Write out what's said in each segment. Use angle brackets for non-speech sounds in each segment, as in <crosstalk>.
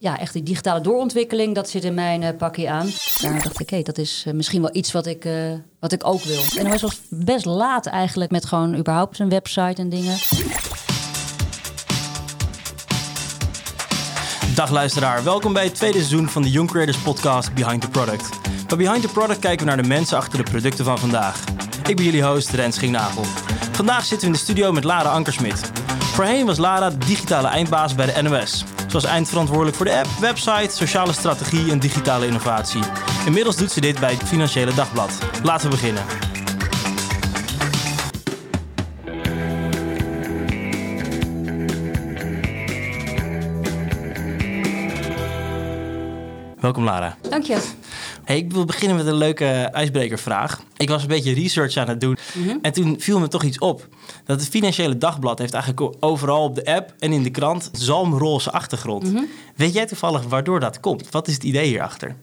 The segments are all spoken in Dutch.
ja, echt die digitale doorontwikkeling, dat zit in mijn uh, pakje aan. Daar dacht ik, hé, dat is uh, misschien wel iets wat ik, uh, wat ik ook wil. En het was best laat eigenlijk met gewoon überhaupt een website en dingen. Dag luisteraar, welkom bij het tweede seizoen van de Young Creators podcast Behind the Product. Bij Behind the Product kijken we naar de mensen achter de producten van vandaag. Ik ben jullie host Rens Schignagel. Vandaag zitten we in de studio met Lara Ankersmit. Voorheen was Lara de digitale eindbaas bij de NOS. Zoals eindverantwoordelijk voor de app, website, sociale strategie en digitale innovatie. Inmiddels doet ze dit bij het Financiële Dagblad. Laten we beginnen. Welkom Lara. Dank je. Hey, ik wil beginnen met een leuke ijsbrekervraag. Ik was een beetje research aan het doen Mhm. en toen viel me toch iets op. Dat het Financiële Dagblad heeft eigenlijk overal op de app en in de krant zalmroze achtergrond. Mhm. Weet jij toevallig waardoor dat komt? Wat is het idee hierachter?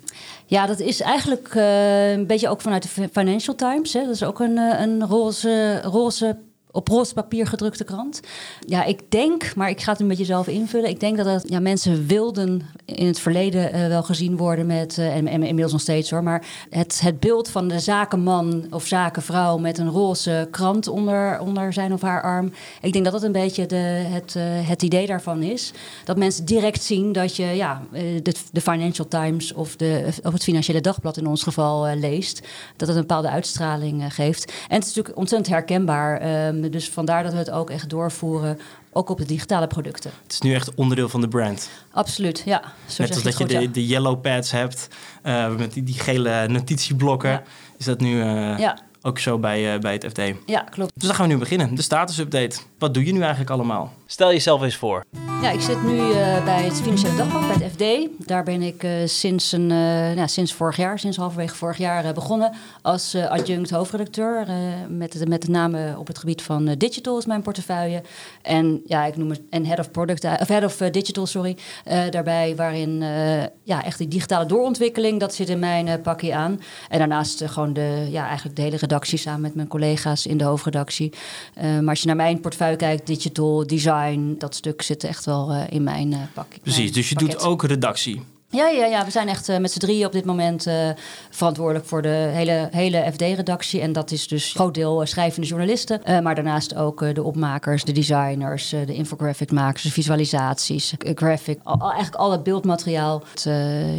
Ja, dat is eigenlijk eh, een beetje ook vanuit de Financial Times. Hè. Dat is ook een, eh, een roze, roze, op roze papier gedrukte krant. Ja, ik denk, maar ik ga het een beetje zelf invullen. Ik denk dat ja, mensen wilden in het verleden eh, wel gezien worden met, eh, en, inmiddels nog steeds hoor, maar het, het beeld van de zakenman of zakenvrouw met een roze krant onder, onder zijn of haar arm. Ik denk dat dat een beetje de, het, eh, het idee daarvan is. Dat mensen direct zien dat je ja, de, de Financial Times of, de, of het Financiële Dagblad in ons geval leest. Dat het een bepaalde uitstraling geeft. En het is natuurlijk ontzettend herkenbaar. Dus vandaar dat we het ook echt doorvoeren. Ook op de digitale producten. Het is nu echt onderdeel van de brand. Absoluut, ja. Zo Net als dat je de, ja. de yellow pads hebt, eh, met die, die gele notitieblokken. Ja. Is dat nu eh, Ja. Ook zo bij, eh, bij het FD? Ja, klopt. Dus dan gaan we nu beginnen. De status-update. Wat doe je nu eigenlijk allemaal? Stel jezelf eens voor. Ja, ik zit nu eh, bij het Financiële Dagblad, bij het FD. Daar ben ik eh, sinds, een, eh, ja, sinds vorig jaar, sinds halverwege vorig jaar begonnen als eh, adjunct hoofdredacteur. eh, met, met name op het gebied van eh, digital is mijn portefeuille. En ja, ik noem het en head of product, of head of digital, sorry. eh, daarbij waarin eh, ja, echt die digitale doorontwikkeling, dat zit in mijn pakje aan. En daarnaast gewoon de, ja, eigenlijk de hele redactie samen met mijn collega's in de hoofdredactie. Eh, maar als je naar mijn portefeuille kijkt, digital, design, dat stuk zit echt wel eh, in mijn uh, pak. Precies, mijn dus je pakket. doet ook redactie. Ja, ja, ja, we zijn echt eh, met z'n drieën op dit moment eh, verantwoordelijk voor de hele, hele FD-redactie. En dat is dus een groot deel eh, schrijvende journalisten. maar daarnaast ook de opmakers, de designers, de infographic-makers, de visualisaties, graphic. Al, eigenlijk al het beeldmateriaal het,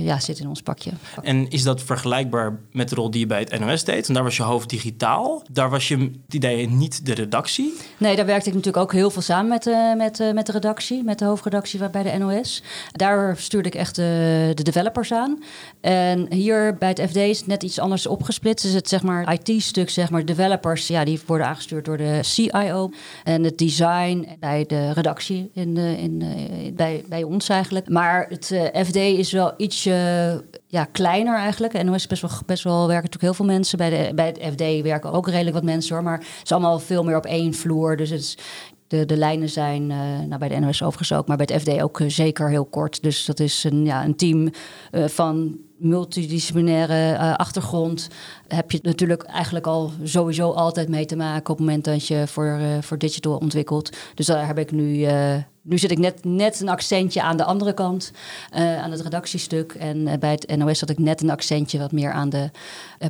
ja, zit in ons pakje. En is dat vergelijkbaar met de rol die je bij het NOS deed? En daar was je hoofd digitaal. Daar was je het idee niet de redactie. Nee, daar werkte ik natuurlijk ook heel veel samen met, met, met de redactie, met de hoofdredactie bij de NOS. Daar stuurde ik echt de, de developers aan. En hier bij het FD is net iets anders opgesplitst. Is het zeg maar IT-stuk, zeg maar, developers, ja, die worden aangestuurd door de CIO. En het design bij de redactie in de, in, eh, bij, bij ons eigenlijk. Maar het eh, FD is wel ietsje ja, kleiner eigenlijk. En is best wel, best wel werken natuurlijk heel veel mensen. Bij, de, bij het FD werken ook redelijk wat mensen hoor. Maar het is allemaal veel meer op één vloer. Dus het is, de, de lijnen zijn eh, nou, bij de NOS overigens ook, maar bij het FD ook eh, zeker heel kort. Dus dat is een, ja, een team eh, van multidisciplinaire achtergrond. Heb je natuurlijk eigenlijk al sowieso altijd mee te maken op het moment dat je voor, voor digital ontwikkelt. Dus daar heb ik nu. nu zit ik net, net een accentje aan de andere kant, aan het redactiestuk. En bij het NOS had ik net een accentje wat meer aan de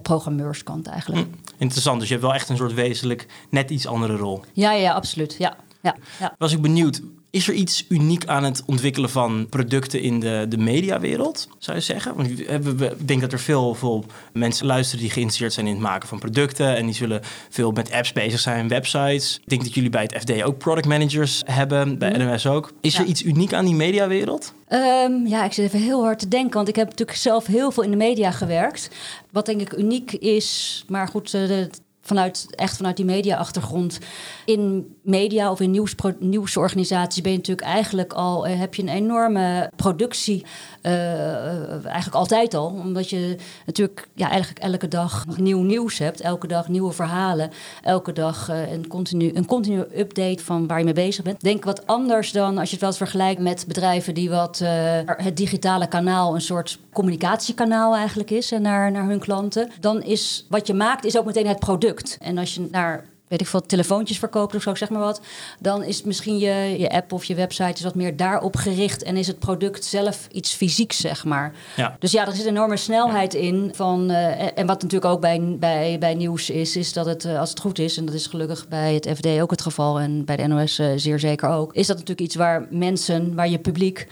programmeurskant eigenlijk. Interessant, dus je hebt wel echt een soort wezenlijk net iets andere rol. Ja, ja, absoluut. Ja, ja, ja. Was ik benieuwd, is er iets uniek aan het ontwikkelen van producten in de, de mediawereld, zou je zeggen? Want ik denk dat er veel, veel mensen luisteren die geïnteresseerd zijn in het maken van producten. En die zullen veel met apps bezig zijn, websites. Ik denk dat jullie bij het FD ook product managers hebben, bij NOS ook. Is er Mhm. Iets uniek aan die mediawereld? Ehm, ja, ik zit even heel hard te denken, want ik heb natuurlijk zelf heel veel in de media gewerkt. Wat denk ik uniek is, maar goed, eh, de- vanuit, echt vanuit die media-achtergrond. In media of in nieuwsorganisaties ben je natuurlijk eigenlijk al, eh, heb je een enorme productie, eh, eh, eigenlijk altijd al. Omdat je natuurlijk ja, eigenlijk elke dag nieuw nieuws hebt, elke dag nieuwe verhalen, elke dag een, continu, een continue update van waar je mee bezig bent. Denk wat anders dan als je het wel vergelijkt met bedrijven die wat het digitale kanaal een soort communicatiekanaal eigenlijk is naar, naar hun klanten. Dan is wat je maakt is ook meteen het product. En als je naar weet ik veel, telefoontjes verkoopt of zo, zeg maar wat. Dan is misschien je, je app of je website is wat meer daarop gericht. En is het product zelf iets fysieks, zeg maar. Ja. Dus ja, er zit een enorme snelheid in. Van, eh, en wat natuurlijk ook bij, bij, bij nieuws is, is dat het, eh, als het goed is, en dat is gelukkig bij het FD ook het geval en bij de NOS uh, zeer zeker ook, is dat natuurlijk iets waar mensen, waar je publiek,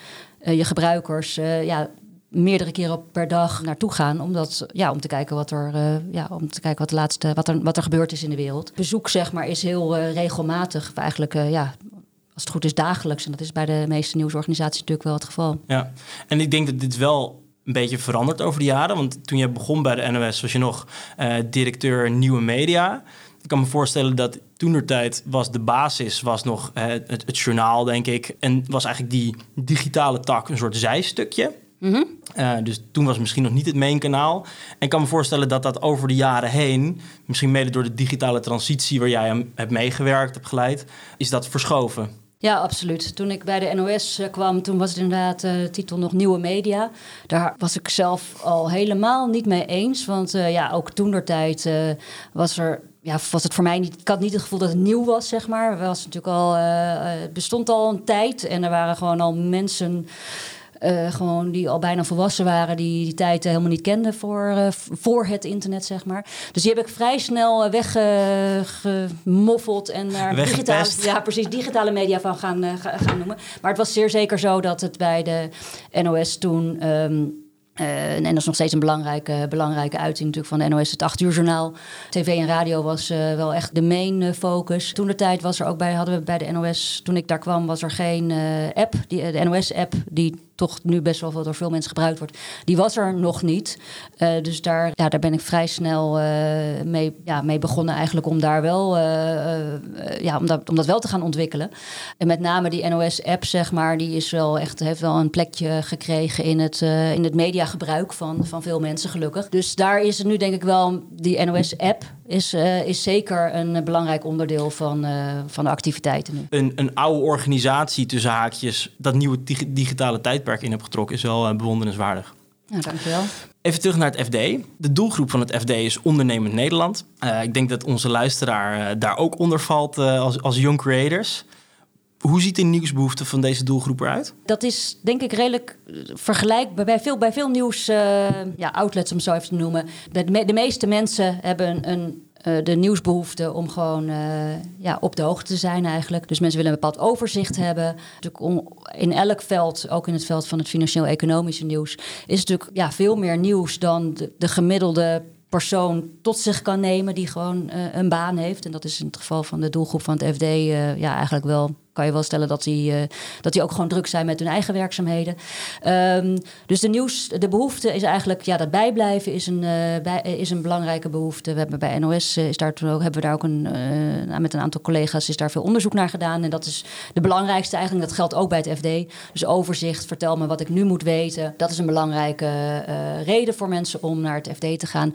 je gebruikers, ja, meerdere keren per dag naartoe gaan. Omdat, ja, om te kijken wat er, uh, ja, om te kijken wat, de laatste, wat, er, wat er gebeurd is in de wereld. Bezoek zeg maar, is heel uh, regelmatig. Eigenlijk, uh, ja, als het goed is, dagelijks. En dat is bij de meeste nieuwsorganisaties natuurlijk wel het geval. Ja, en ik denk dat dit wel een beetje veranderd over de jaren. Want toen je begon bij de NOS was je nog directeur nieuwe media. Ik kan me voorstellen dat toen tijd was de basis was nog het, het, journaal, denk ik. En was eigenlijk die digitale tak een soort zijstukje. Mm dus toen was misschien nog niet het main kanaal. En ik kan me voorstellen dat dat over de jaren heen, misschien mede door de digitale transitie waar jij hem hebt meegewerkt, hebt geleid, is dat verschoven. Ja, absoluut. Toen ik bij de NOS eh, kwam, toen was het inderdaad uh, de titel nog Nieuwe Media. Daar was ik zelf al helemaal niet mee eens. Want uh, ja, ook toen der tijd was er ja, was het voor mij niet. Ik had niet het gevoel dat het nieuw was, zeg maar. Het was natuurlijk al, uh, bestond al een tijd en er waren gewoon al mensen uh, gewoon die al bijna volwassen waren, die die tijd helemaal niet kenden voor, uh, voor het internet, zeg maar. Dus die heb ik vrij snel weggemoffeld en naar digitale, ja, precies, digitale media van gaan, gaan noemen. Maar het was zeer zeker zo dat het bij de NOS toen. Um, uh, en dat is nog steeds een belangrijke, belangrijke uiting natuurlijk van de NOS, het 8 uur journaal. TV en radio was uh, wel echt de main focus. Toen de tijd was er ook bij, hadden we bij de NOS, toen ik daar kwam, was er geen app, die, de NOS-app, die toch nu best wel door veel mensen gebruikt wordt, die was er nog niet. Uh, dus daar, ja, daar ben ik vrij snel uh, mee, ja, mee begonnen eigenlijk om daar wel, uh, ja, om, dat, om dat wel te gaan ontwikkelen. En met name die NOS-app, zeg maar, die is wel echt, heeft wel een plekje gekregen in het, in het mediagebruik van, van veel mensen, gelukkig. Dus daar is het nu denk ik wel, die NOS-app is, is zeker een belangrijk onderdeel van, van de activiteiten nu. Een, een oude organisatie tussen haakjes, dat nieuwe dig digitale tijd in heb getrokken, is wel uh, bewonderenswaardig. Ja, dankjewel. Even terug naar het FD. De doelgroep van het FD is ondernemend Nederland. Uh, ik denk dat onze luisteraar uh, daar ook onder valt als, als young creators. Hoe ziet de nieuwsbehoefte van deze doelgroep eruit? Dat is denk ik redelijk vergelijkbaar bij veel, bij veel nieuws ja, outlets, om zo even te noemen. De, de meeste mensen hebben een de nieuwsbehoefte om gewoon uh, ja, op de hoogte te zijn eigenlijk. Dus mensen willen een bepaald overzicht hebben. in elk veld, ook in het veld van het financieel-economische nieuws, is natuurlijk ja, veel meer nieuws dan de, de gemiddelde persoon tot zich kan nemen die gewoon uh, een baan heeft. En dat is in het geval van de doelgroep van het FD ja, eigenlijk wel kan je wel stellen dat die, uh, dat die ook gewoon druk zijn met hun eigen werkzaamheden. Um, dus de nieuws, de behoefte is eigenlijk, ja, dat bijblijven is een, uh, bij, is een belangrijke behoefte. We hebben bij NOS is daar ook, hebben we daar ook een, met een aantal collega's is daar veel onderzoek naar gedaan. En dat is de belangrijkste eigenlijk. Dat geldt ook bij het FD. Dus overzicht, vertel me wat ik nu moet weten. Dat is een belangrijke reden voor mensen om naar het FD te gaan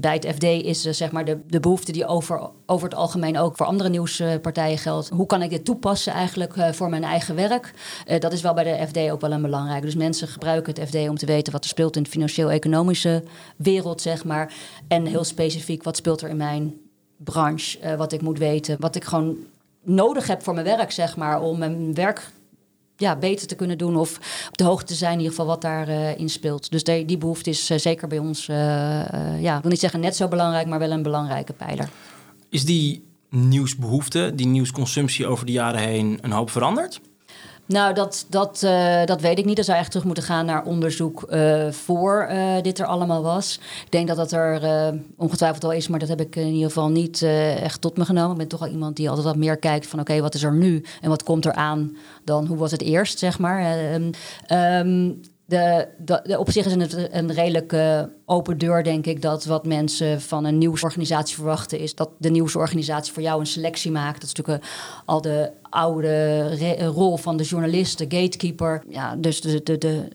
bij het FD is uh, zeg maar de, de behoefte die over, over het algemeen ook voor andere nieuwspartijen geldt. Hoe kan ik dit toepassen eigenlijk uh, voor mijn eigen werk? Uh, dat is wel bij de FD ook wel een belangrijke. Dus mensen gebruiken het FD om te weten wat er speelt in de financieel-economische wereld, zeg maar. En heel specifiek, wat speelt er in mijn branche? wat ik moet weten, wat ik gewoon nodig heb voor mijn werk, zeg maar, om mijn werk ja, beter te kunnen doen of op de hoogte te zijn in ieder geval wat daarin in speelt. Dus die, die behoefte is uh, zeker bij ons, uh, ja, ik wil niet zeggen net zo belangrijk, maar wel een belangrijke pijler. Is die nieuwsbehoefte, die nieuwsconsumptie over de jaren heen een hoop veranderd? Nou, dat, dat, uh, dat weet ik niet. Dan zou je echt terug moeten gaan naar onderzoek uh, voor uh, dit er allemaal was. Ik denk dat dat er ongetwijfeld al is, maar dat heb ik in ieder geval niet echt tot me genomen. Ik ben toch al iemand die altijd wat meer kijkt van oké, wat is er nu en wat komt er aan dan hoe was het eerst, zeg maar. Um, de, de, op zich is het een redelijk open deur, denk ik, dat wat mensen van een nieuwsorganisatie verwachten, is dat de nieuwsorganisatie voor jou een selectie maakt. Dat is natuurlijk uh, al de oude rol van de journalist, de gatekeeper. Ja, dus de, de, de,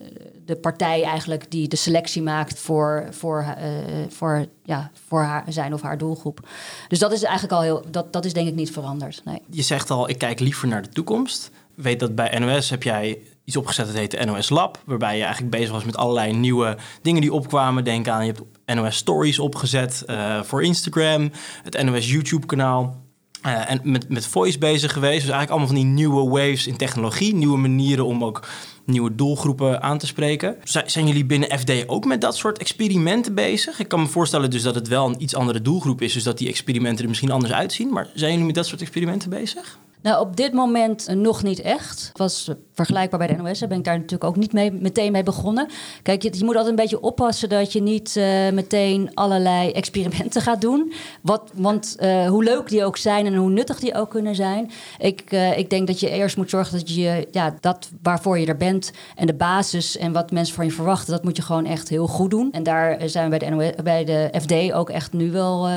de partij eigenlijk die de selectie maakt voor, voor, uh, voor, ja, voor haar, zijn of haar doelgroep. Dus dat is eigenlijk al heel, dat, dat is denk ik niet veranderd. Nee. Je zegt al, ik kijk liever naar de toekomst. Weet dat bij NOS heb jij iets opgezet dat heet NOS Lab. Waarbij je eigenlijk bezig was met allerlei nieuwe dingen die opkwamen. Denk aan, je hebt NOS Stories opgezet uh, voor Instagram. Het NOS YouTube kanaal. uh, en met, met voice bezig geweest. Dus eigenlijk allemaal van die nieuwe waves in technologie. Nieuwe manieren om ook nieuwe doelgroepen aan te spreken. Zijn jullie binnen FD ook met dat soort experimenten bezig? Ik kan me voorstellen dus dat het wel een iets andere doelgroep is. Dus dat die experimenten er misschien anders uitzien. Maar zijn jullie met dat soort experimenten bezig? Nou, op dit moment eh, nog niet echt. Was vergelijkbaar bij de NOS. Daar ben ik daar natuurlijk ook niet meteen mee begonnen. Kijk, je, je moet altijd een beetje oppassen dat je niet uh, meteen allerlei <laughs> experimenten gaat doen. Wat, want hoe leuk die ook zijn en hoe nuttig die ook kunnen zijn. Ik, ik denk dat je eerst moet zorgen dat je ja, dat waarvoor je er bent en de basis en wat mensen van je verwachten, dat moet je gewoon echt heel goed doen. En daar zijn we bij de, NOS, bij de FD ook echt nu wel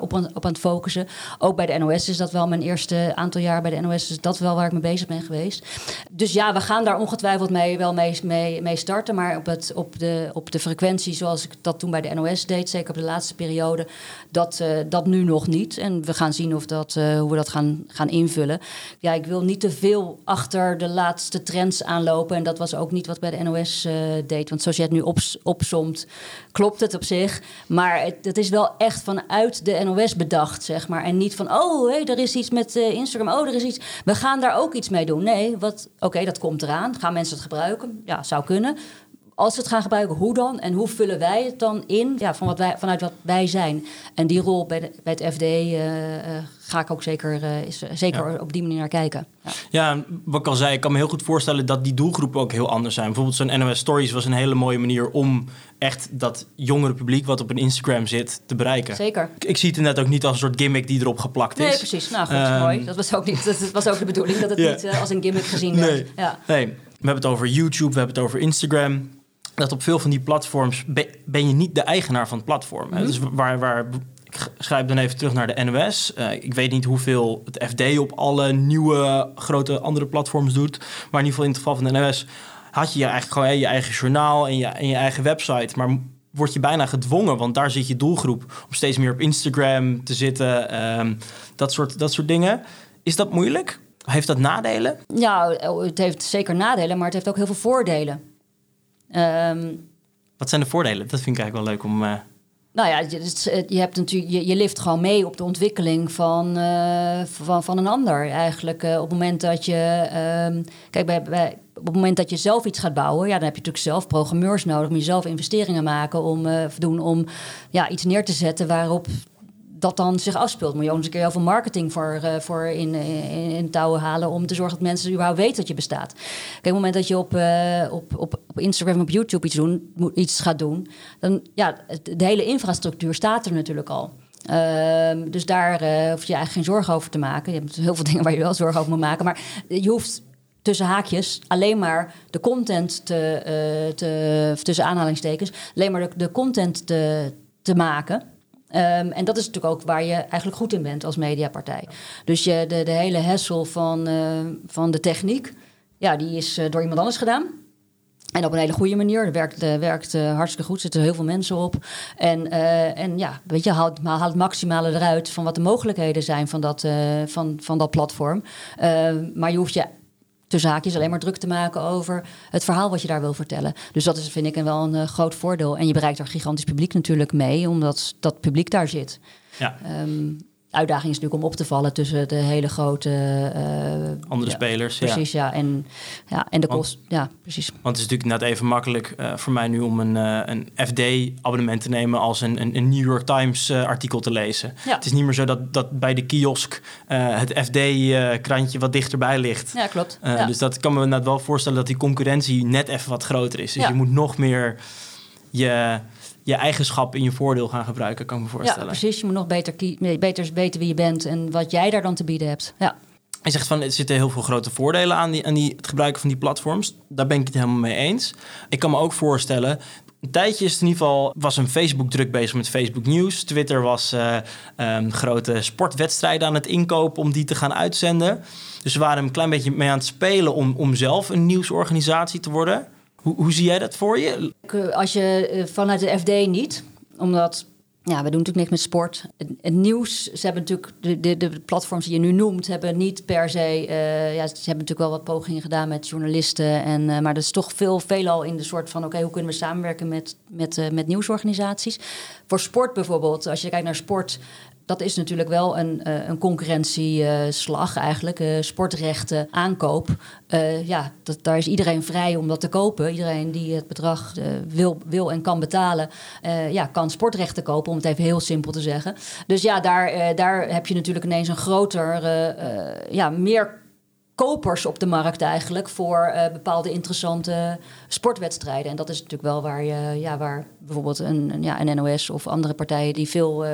op, op aan het focussen. Ook bij de NOS is dat wel mijn eerste aantal jaar bij de NOS, is dat wel waar ik mee bezig ben geweest. Dus ja, we gaan daar ongetwijfeld mee, wel mee, mee, mee starten. Maar op, het, op, de, op de frequentie zoals ik dat toen bij de NOS deed, zeker op de laatste periode, dat, uh, dat nu nog niet. En we gaan zien of dat, uh, hoe we dat gaan, gaan invullen. Ja, ik wil niet te veel achter de laatste trends aanlopen. En dat was ook niet wat bij de NOS eh, deed. Want zoals je het nu ops, opsomt, klopt het op zich. Maar het, het, is wel echt vanuit de NOS bedacht, zeg maar. En niet van, oh, hey, er is iets met Instagram. Oh, er is iets. We gaan daar ook iets mee doen. Nee, wat oké, dat komt eraan. Gaan mensen het gebruiken? Ja, zou kunnen. Als we het gaan gebruiken, hoe dan? En hoe vullen wij het dan in ja, van wat wij, vanuit wat wij zijn? En die rol bij, de, bij het FD uh, uh, ga ik ook zeker, uh, is, zeker ja. op die manier naar kijken. Ja. ja, wat ik al zei, ik kan me heel goed voorstellen dat die doelgroepen ook heel anders zijn. Bijvoorbeeld zo'n NOS Stories was een hele mooie manier om echt dat jongere publiek wat op een Instagram zit te bereiken. Zeker. Ik, ik zie het net ook niet als een soort gimmick die erop geplakt is. Nee, precies. Nou goed, um, mooi. Dat was ook, niet, dat was ook de bedoeling dat het niet als een gimmick gezien nee. werd. Ja. Nee, we hebben het over YouTube, we hebben het over Instagram dat op veel van die platforms ben je niet de eigenaar van het platform. Mm -hmm. Dus waar, waar, ik schrijf dan even terug naar de NOS. Uh, ik weet niet hoeveel het FD op alle nieuwe grote andere platforms doet. Maar in ieder geval in het geval van de NOS had je eigenlijk gewoon hey, je eigen journaal en je, en je eigen website. Maar word je bijna gedwongen, want daar zit je doelgroep om steeds meer op Instagram te zitten. Um, dat, soort, dat soort dingen. Is dat moeilijk? Heeft dat nadelen? Ja, het heeft zeker nadelen, maar het heeft ook heel veel voordelen. Um, Wat zijn de voordelen? Dat vind ik eigenlijk wel leuk om. Uh... Nou ja, je, je, hebt natuurlijk, je, je lift gewoon mee op de ontwikkeling van, uh, van, van een ander. Eigenlijk uh, op het moment dat je. Um, kijk, bij, bij, op het moment dat je zelf iets gaat bouwen, ja, dan heb je natuurlijk zelf programmeurs nodig. Moet je zelf investeringen maken om, doen om ja, iets neer te zetten waarop dat dan zich afspeelt. Moet je ook eens een keer heel veel marketing voor, uh, voor in, in, touwen halen... om te zorgen dat mensen überhaupt weten dat je bestaat. Kijk, op het moment dat je op, uh, op, op, op Instagram op YouTube iets, doen, iets gaat doen... dan ja, de hele infrastructuur staat er natuurlijk al. Uh, dus daar hoef je eigenlijk geen zorgen over te maken. Je hebt heel veel <laughs> dingen waar je wel zorgen over moet maken. Maar je hoeft tussen haakjes alleen maar de content te, uh, te tussen aanhalingstekens, alleen maar de, de content te, te maken. Um, en dat is natuurlijk ook waar je eigenlijk goed in bent als mediapartij. Dus je, de, de hele hessel van, uh, van de techniek, ja, die is uh, door iemand anders gedaan. En op een hele goede manier. Dat werkt, werkt hartstikke goed. Er zitten heel veel mensen op. En, en ja, weet je, haal, haal het maximale eruit van wat de mogelijkheden zijn van dat, van, van dat platform. maar je hoeft je tussen haakjes alleen maar druk te maken over het verhaal wat je daar wil vertellen. Dus dat is, vind ik, wel een uh, groot voordeel. En je bereikt er gigantisch publiek natuurlijk mee, omdat dat publiek daar zit. Ja. Um, uitdaging is natuurlijk om op te vallen tussen de hele grote... Uh, Andere ja, spelers, Precies, ja. ja. En, ja, en de kost, ja, precies. Want het is natuurlijk net even makkelijk uh, voor mij nu om een, uh, een FD-abonnement te nemen... als een, een, een New York Times-artikel te lezen. Ja. Het is niet meer zo dat, dat bij de kiosk het FD-krantje wat dichterbij ligt. Ja, klopt. Dus dat kan me net wel voorstellen dat die concurrentie net even wat groter is. Dus je moet nog meer je je eigenschap in je voordeel gaan gebruiken, kan ik me voorstellen. Ja, precies. Je moet nog beter, beter weten wie je bent en wat jij daar dan te bieden hebt. Ja. Je zegt van er zitten heel veel grote voordelen aan, die, aan die, het gebruiken van die platforms. Daar ben ik het helemaal mee eens. Ik kan me ook voorstellen. Een tijdje is het in ieder geval was een Facebook druk bezig met Facebook News. Twitter was uh, um, grote sportwedstrijden aan het inkopen om die te gaan uitzenden. Dus we waren een klein beetje mee aan het spelen om, om zelf een nieuwsorganisatie te worden. Hoe, hoe zie jij dat voor je? Als je vanuit de FD niet, omdat ja, we doen natuurlijk niks met sport. Het, nieuws, ze hebben natuurlijk de, de, de, platforms die je nu noemt, hebben niet per se. Uh, ja, ze hebben natuurlijk wel wat pogingen gedaan met journalisten. En, maar dat is toch veel, veelal in de soort van: oké, hoe kunnen we samenwerken met, met, met nieuwsorganisaties? Voor sport bijvoorbeeld, als je kijkt naar sport. Dat is natuurlijk wel een, uh, een concurrentieslag eigenlijk. Uh, sportrechten, aankoop. Uh, ja, dat, daar is iedereen vrij om dat te kopen. Iedereen die het bedrag wil, wil en kan betalen, ja, kan sportrechten kopen, om het even heel simpel te zeggen. Dus ja, daar, daar heb je natuurlijk ineens een groter, ja, meer kopers op de markt eigenlijk voor bepaalde interessante sportwedstrijden. En dat is natuurlijk wel waar je, ja, waar bijvoorbeeld een, ja, een NOS of andere partijen die veel.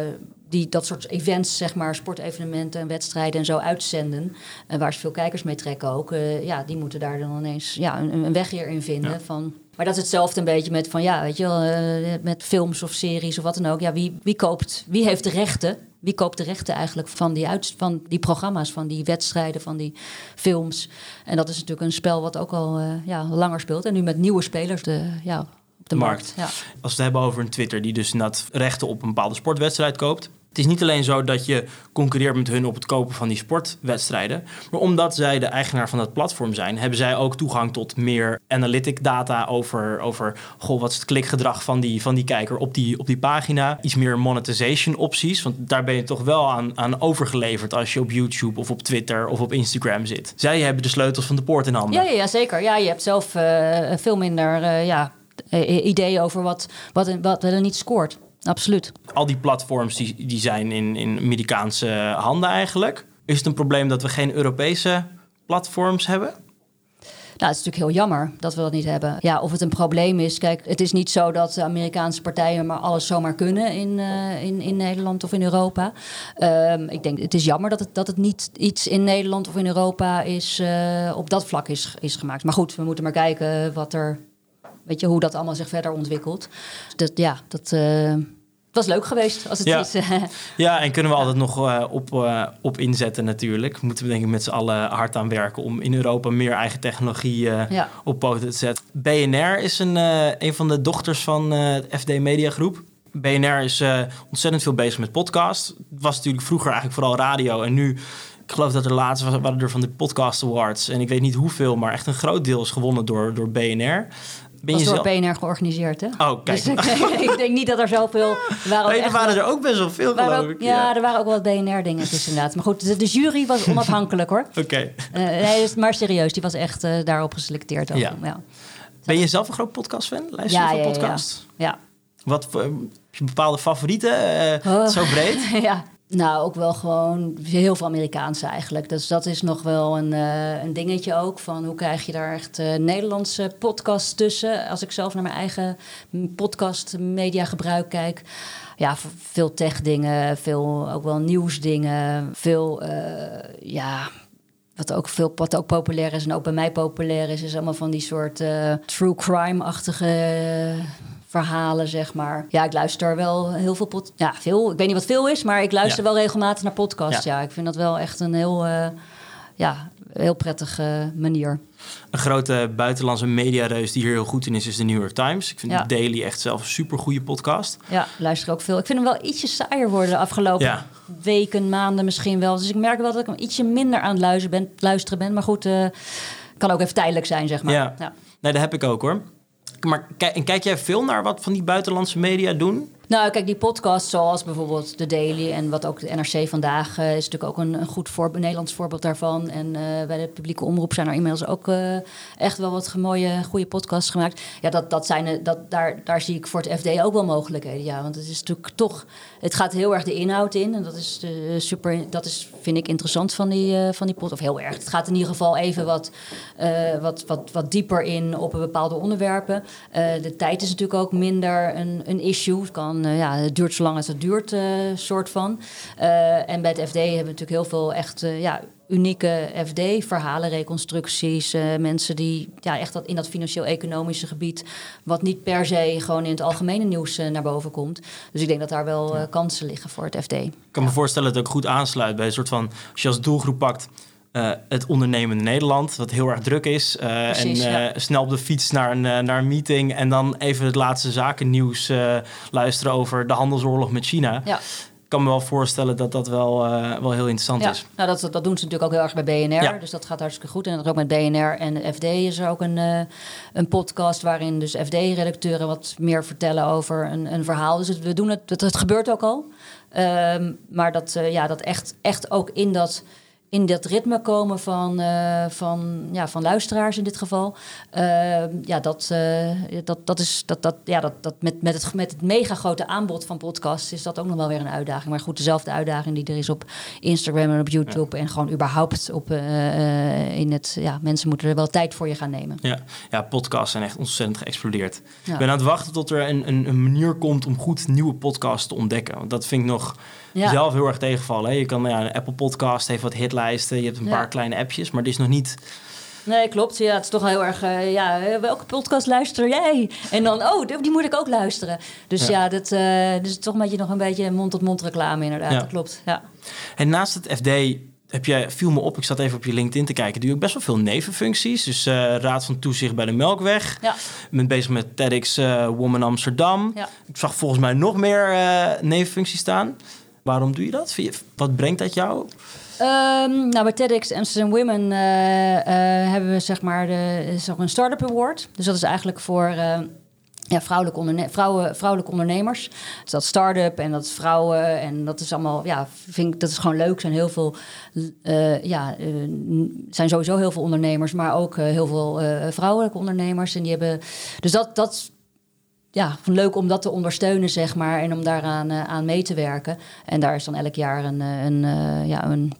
Die dat soort events, zeg maar, sportevenementen en wedstrijden en zo uitzenden. En waar ze veel kijkers mee trekken ook. Uh, ja, die moeten daar dan ineens ja, een, een weg hierin vinden. Ja. Van, maar dat is hetzelfde een beetje met van ja, weet je wel, met films of series of wat dan ook. Ja, wie, wie koopt, wie heeft de rechten wie koopt de rechten eigenlijk van die, uit, van die programma's, van die wedstrijden, van die films? En dat is natuurlijk een spel wat ook al uh, ja, langer speelt. En nu met nieuwe spelers de, ja, op de, markt. markt. Ja. Als we het hebben over een Twitter die dus inderdaad rechten op een bepaalde sportwedstrijd koopt. Het is niet alleen zo dat je concurreert met hun op het kopen van die sportwedstrijden. Maar omdat zij de eigenaar van dat platform zijn, hebben zij ook toegang tot meer analytic data over, over goh, wat is het klikgedrag van die, van die kijker op die, op die pagina. Iets meer monetization opties. Want daar ben je toch wel aan, aan overgeleverd als je op YouTube of op Twitter of op Instagram zit. Zij hebben de sleutels van de poort in handen. Ja, ja, zeker. Ja, je hebt zelf uh, veel minder uh, ja, ideeën over wat, wat, wat er niet scoort absoluut. Al die platforms die, die zijn in, in Amerikaanse handen eigenlijk. Is het een probleem dat we geen Europese platforms hebben? Nou, het is natuurlijk heel jammer dat we dat niet hebben. Ja, of het een probleem is. Kijk, het is niet zo dat de Amerikaanse partijen maar alles zomaar kunnen in, uh, in, in Nederland of in Europa. Um, ik denk, het is jammer dat het, dat het niet iets in Nederland of in Europa is, uh, op dat vlak is, is gemaakt. Maar goed, we moeten maar kijken wat er Weet je, hoe dat allemaal zich verder ontwikkelt. Dat, ja, dat uh, was leuk geweest als het ja. is. <laughs> ja, en kunnen we altijd nog uh, op, uh, op inzetten natuurlijk. Moeten we denk ik met z'n allen hard aan werken... om in Europa meer eigen technologie ja. op poten te zetten. BNR is een, een van de dochters van FD Media Groep. BNR is ontzettend veel bezig met podcast. Het was natuurlijk vroeger eigenlijk vooral radio... en nu ik geloof dat er laatst was, waren er van de Podcast Awards. En ik weet niet hoeveel, maar echt een groot deel is gewonnen door, door BNR. Ben was je door zelf... BNR georganiseerd, hè? Oh, kijk. Dus <laughs> ik, denk niet dat er zoveel... <laughs> Waren, nee, er waren er ook best wel veel, geloof ook, ik. Ja, ja, er waren ook wel BNR-dingen tussen inderdaad. Maar goed, de, de jury was <laughs> onafhankelijk, hoor. Oké. Okay. Uh, nee, maar serieus, die was echt uh, daarop geselecteerd. Ook. Ja. ja. Ben je zelf een groot podcast-fan? Luister je ja, van podcasts? Ja, ja. Wat, uh, bepaalde favorieten? Uh, Zo breed? ja, nou, ook wel gewoon heel veel Amerikaanse eigenlijk. Dus dat is nog wel een, uh, een dingetje ook. Van hoe krijg je daar echt uh, Nederlandse podcasts tussen? Als ik zelf naar mijn eigen podcast media gebruik kijk. Ja, veel tech dingen, veel ook wel nieuwsdingen. Veel, uh, ja, wat ook, veel, wat ook populair is en ook bij mij populair is... is allemaal van die soort true crime-achtige verhalen, zeg maar. Ja, ik luister wel heel veel pod Ja, veel. Ik weet niet wat veel is, maar ik luister wel regelmatig naar podcasts. Ja. ik vind dat wel echt een heel, uh, ja, heel prettige manier. Een grote buitenlandse mediareus die hier heel goed in is, is de New York Times. Ik vind ja. de Daily echt zelf een super goede podcast. Ja, luister ook veel. Ik vind hem wel ietsje saaier worden de afgelopen weken, maanden misschien wel. Dus ik merk wel dat ik hem ietsje minder aan het luisteren ben. Luisteren ben. Maar goed, uh, kan ook even tijdelijk zijn, zeg maar. Ja. ja. Nee, dat heb ik ook hoor. Maar en kijk jij veel naar wat van die buitenlandse media doen? Nou, kijk, die podcast zoals bijvoorbeeld The Daily en wat ook de NRC vandaag uh, is natuurlijk ook een, een goed Nederlands voorbeeld daarvan. En uh, bij de publieke omroep zijn er inmiddels ook uh, echt wel wat mooie, goede podcasts gemaakt. Ja, dat, dat zijn, dat, daar, daar zie ik voor het FD ook wel mogelijkheden. Ja, want het is natuurlijk toch, het gaat heel erg de inhoud in. En dat is super, dat is, vind ik interessant van die, van die podcast. Of heel erg. Het gaat in ieder geval even wat, wat, wat, wat dieper in op een bepaalde onderwerpen. de tijd is natuurlijk ook minder een, een issue. Het kan uh, ja, het duurt zo lang als het duurt, uh, soort van. Uh, en bij het FD hebben we natuurlijk heel veel echt ja, unieke FD-verhalen, reconstructies. mensen die ja, echt dat in dat financieel-economische gebied, wat niet per se gewoon in het algemene nieuws naar boven komt. Dus ik denk dat daar wel kansen liggen voor het FD. Ik kan me voorstellen dat het ook goed aansluit bij een soort van, als je als doelgroep pakt uh, het ondernemende Nederland, wat heel erg druk is. Uh, Precies, en uh, ja. snel op de fiets naar een, naar een meeting en dan even het laatste zakennieuws luisteren over de handelsoorlog met China. Ja. Ik kan me wel voorstellen dat dat wel, wel heel interessant ja. is. Nou, dat, dat doen ze natuurlijk ook heel erg bij BNR. Ja. Dus dat gaat hartstikke goed. En dat ook met BNR en FD is er ook een, een podcast waarin dus FD-redacteuren wat meer vertellen over een, een verhaal. Dus het, we doen het, het, het gebeurt ook al. Ehm, maar dat, ja, dat echt, echt ook in dat in dat ritme komen van, uh, van, ja, van luisteraars in dit geval. Uh, ja, dat, uh, dat, dat is dat, dat, ja, dat, dat met, met, het, met het mega grote aanbod van podcasts is dat ook nog wel weer een uitdaging. Maar goed, dezelfde uitdaging die er is op Instagram en op YouTube en gewoon überhaupt op in het. Ja, mensen moeten er wel tijd voor je gaan nemen. Ja, ja podcasts zijn echt ontzettend geëxplodeerd. Ja. Ik ben aan het wachten tot er een, een, een manier komt om goed nieuwe podcasts te ontdekken. Want dat vind ik nog ja. zelf heel erg tegenvallen. Hè? Je kan, ja, een Apple Podcast heeft wat hitlijsten, je hebt een paar kleine appjes, maar dit is nog niet... Nee, klopt. Ja, het is toch heel erg. Uh, ja, welke podcast luister jij? En dan, oh, die moet ik ook luisteren. Dus ja, dat, uh, dus toch met je nog een beetje mond-tot-mond reclame, inderdaad. Dat klopt. Ja. En naast het FD heb je, viel me op, ik zat even op je LinkedIn te kijken, doe je ook best wel veel nevenfuncties. Dus uh, Raad van Toezicht bij de Melkweg. Ja. Ik ben bezig met TEDx Woman Amsterdam. Ja. Ik zag volgens mij nog meer nevenfuncties staan. Waarom doe je dat? Wat brengt dat jou? Um, nou, bij TEDx Amsterdam Women uh, uh, hebben we zeg maar de, is een Startup Award. Dus dat is eigenlijk voor uh, ja, vrouwelijke, vrouwelijke ondernemers. Dus dat start-up en dat vrouwen. En dat is allemaal, ja, vind ik, dat is gewoon leuk. Er zijn heel veel, ja, zijn sowieso heel veel ondernemers, maar ook heel veel vrouwelijke ondernemers. En die hebben, dus dat, dat ja, leuk om dat te ondersteunen, zeg maar, en om daaraan uh, aan mee te werken. En daar is dan elk jaar een, eh, een, uh, ja, een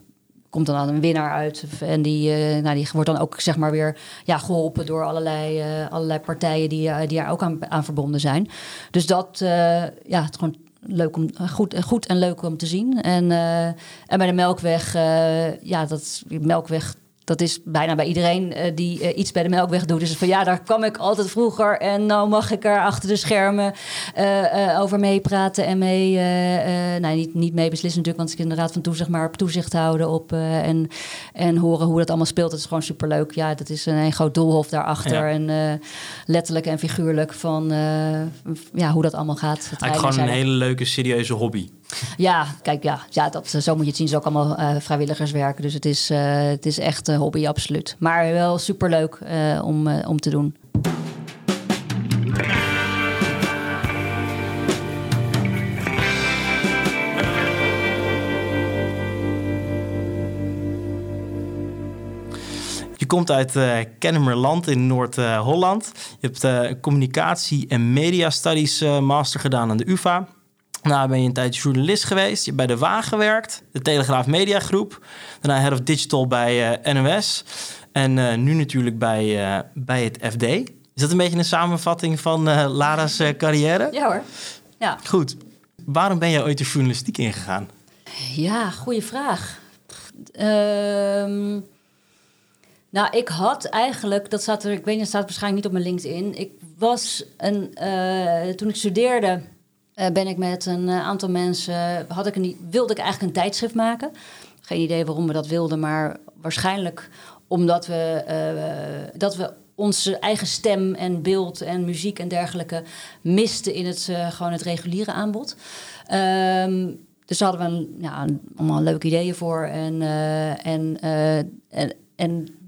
komt dan een winnaar uit. En die, uh, nou, die wordt dan ook zeg maar weer ja, geholpen door allerlei, allerlei partijen die, die er ook aan, aan verbonden zijn. Dus dat, ja, het gewoon leuk om, goed, goed en leuk om te zien. En, en bij de Melkweg, ja, dat Melkweg dat is bijna bij iedereen uh, die uh, iets bij de Melkweg doet. Dus van ja, daar kwam ik altijd vroeger. En nou mag ik er achter de schermen uh, over meepraten en mee. nou, niet, niet mee beslissen natuurlijk, want ik in de Raad van Toezicht, maar op toezicht houden op. en, en horen hoe dat allemaal speelt. Dat is gewoon superleuk. Ja, dat is een, een groot doolhof daarachter. Ja. En letterlijk en figuurlijk van ja, hoe dat allemaal gaat. Eigenlijk gewoon een hele leuke, serieuze hobby. Ja, kijk, ja, ja dat, zo moet je het zien. Het is ook allemaal uh, vrijwilligerswerk. Dus het is, uh, het is echt een hobby, absoluut. Maar wel superleuk uh, om, om te doen. Je komt uit uh, Kennemerland in Noord-Holland. je hebt uh, communicatie en media studies master gedaan aan de UvA. Daarna ben je een tijd journalist geweest. Je hebt bij De Waag gewerkt, de Telegraaf Media Groep. Daarna Head of Digital bij uh, eh, NOS. En uh, nu natuurlijk bij, uh, bij het FD. Is dat een beetje een samenvatting van Lara's carrière? Ja hoor. Ja. Goed. Waarom ben je ooit de journalistiek ingegaan? Ja, goede vraag. Um, nou, ik had eigenlijk, dat staat er, ik weet niet, dat staat waarschijnlijk niet op mijn LinkedIn. Ik was een, toen ik studeerde, ben ik met een uh, aantal mensen, had ik een, wilde ik eigenlijk een tijdschrift maken. Geen idee waarom we dat wilden, maar waarschijnlijk omdat we, uh, dat we onze eigen stem en beeld en muziek en dergelijke misten in het, gewoon het reguliere aanbod. Um, dus daar hadden we een, ja, allemaal leuke ideeën voor. En, en, en, en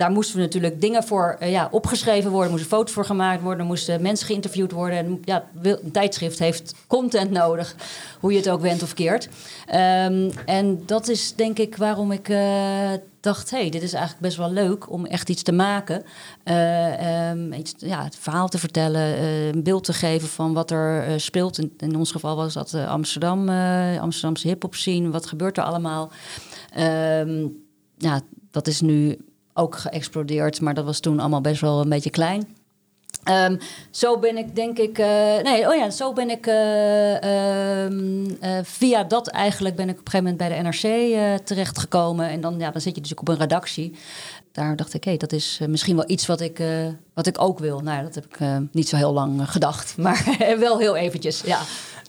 daar moesten we natuurlijk dingen voor uh, ja, opgeschreven worden, moesten foto's voor gemaakt worden, moesten mensen geïnterviewd worden. En ja, een tijdschrift heeft content nodig, hoe je het ook went of keert. Um, en dat is denk ik waarom ik uh, dacht, hey, dit is eigenlijk best wel leuk om echt iets te maken. Uh, um, iets, ja, het verhaal te vertellen, een beeld te geven van wat er speelt. In, ons geval was dat Amsterdam, Amsterdamse hip-hop scene. Wat gebeurt er allemaal? Um, ja, dat is nu ook geëxplodeerd. Maar dat was toen allemaal best wel een beetje klein. Um, zo ben ik denk ik. Uh, nee, oh ja, zo ben ik. Uh, um, uh, via dat eigenlijk ben ik op een gegeven moment bij de NRC terechtgekomen. En dan, ja, dan zit je dus ook op een redactie. Daar dacht ik, hé, hey, dat is misschien wel iets wat ik, wat ik ook wil. Nou, dat heb ik niet zo heel lang gedacht. <laughs> Maar wel heel eventjes, ja.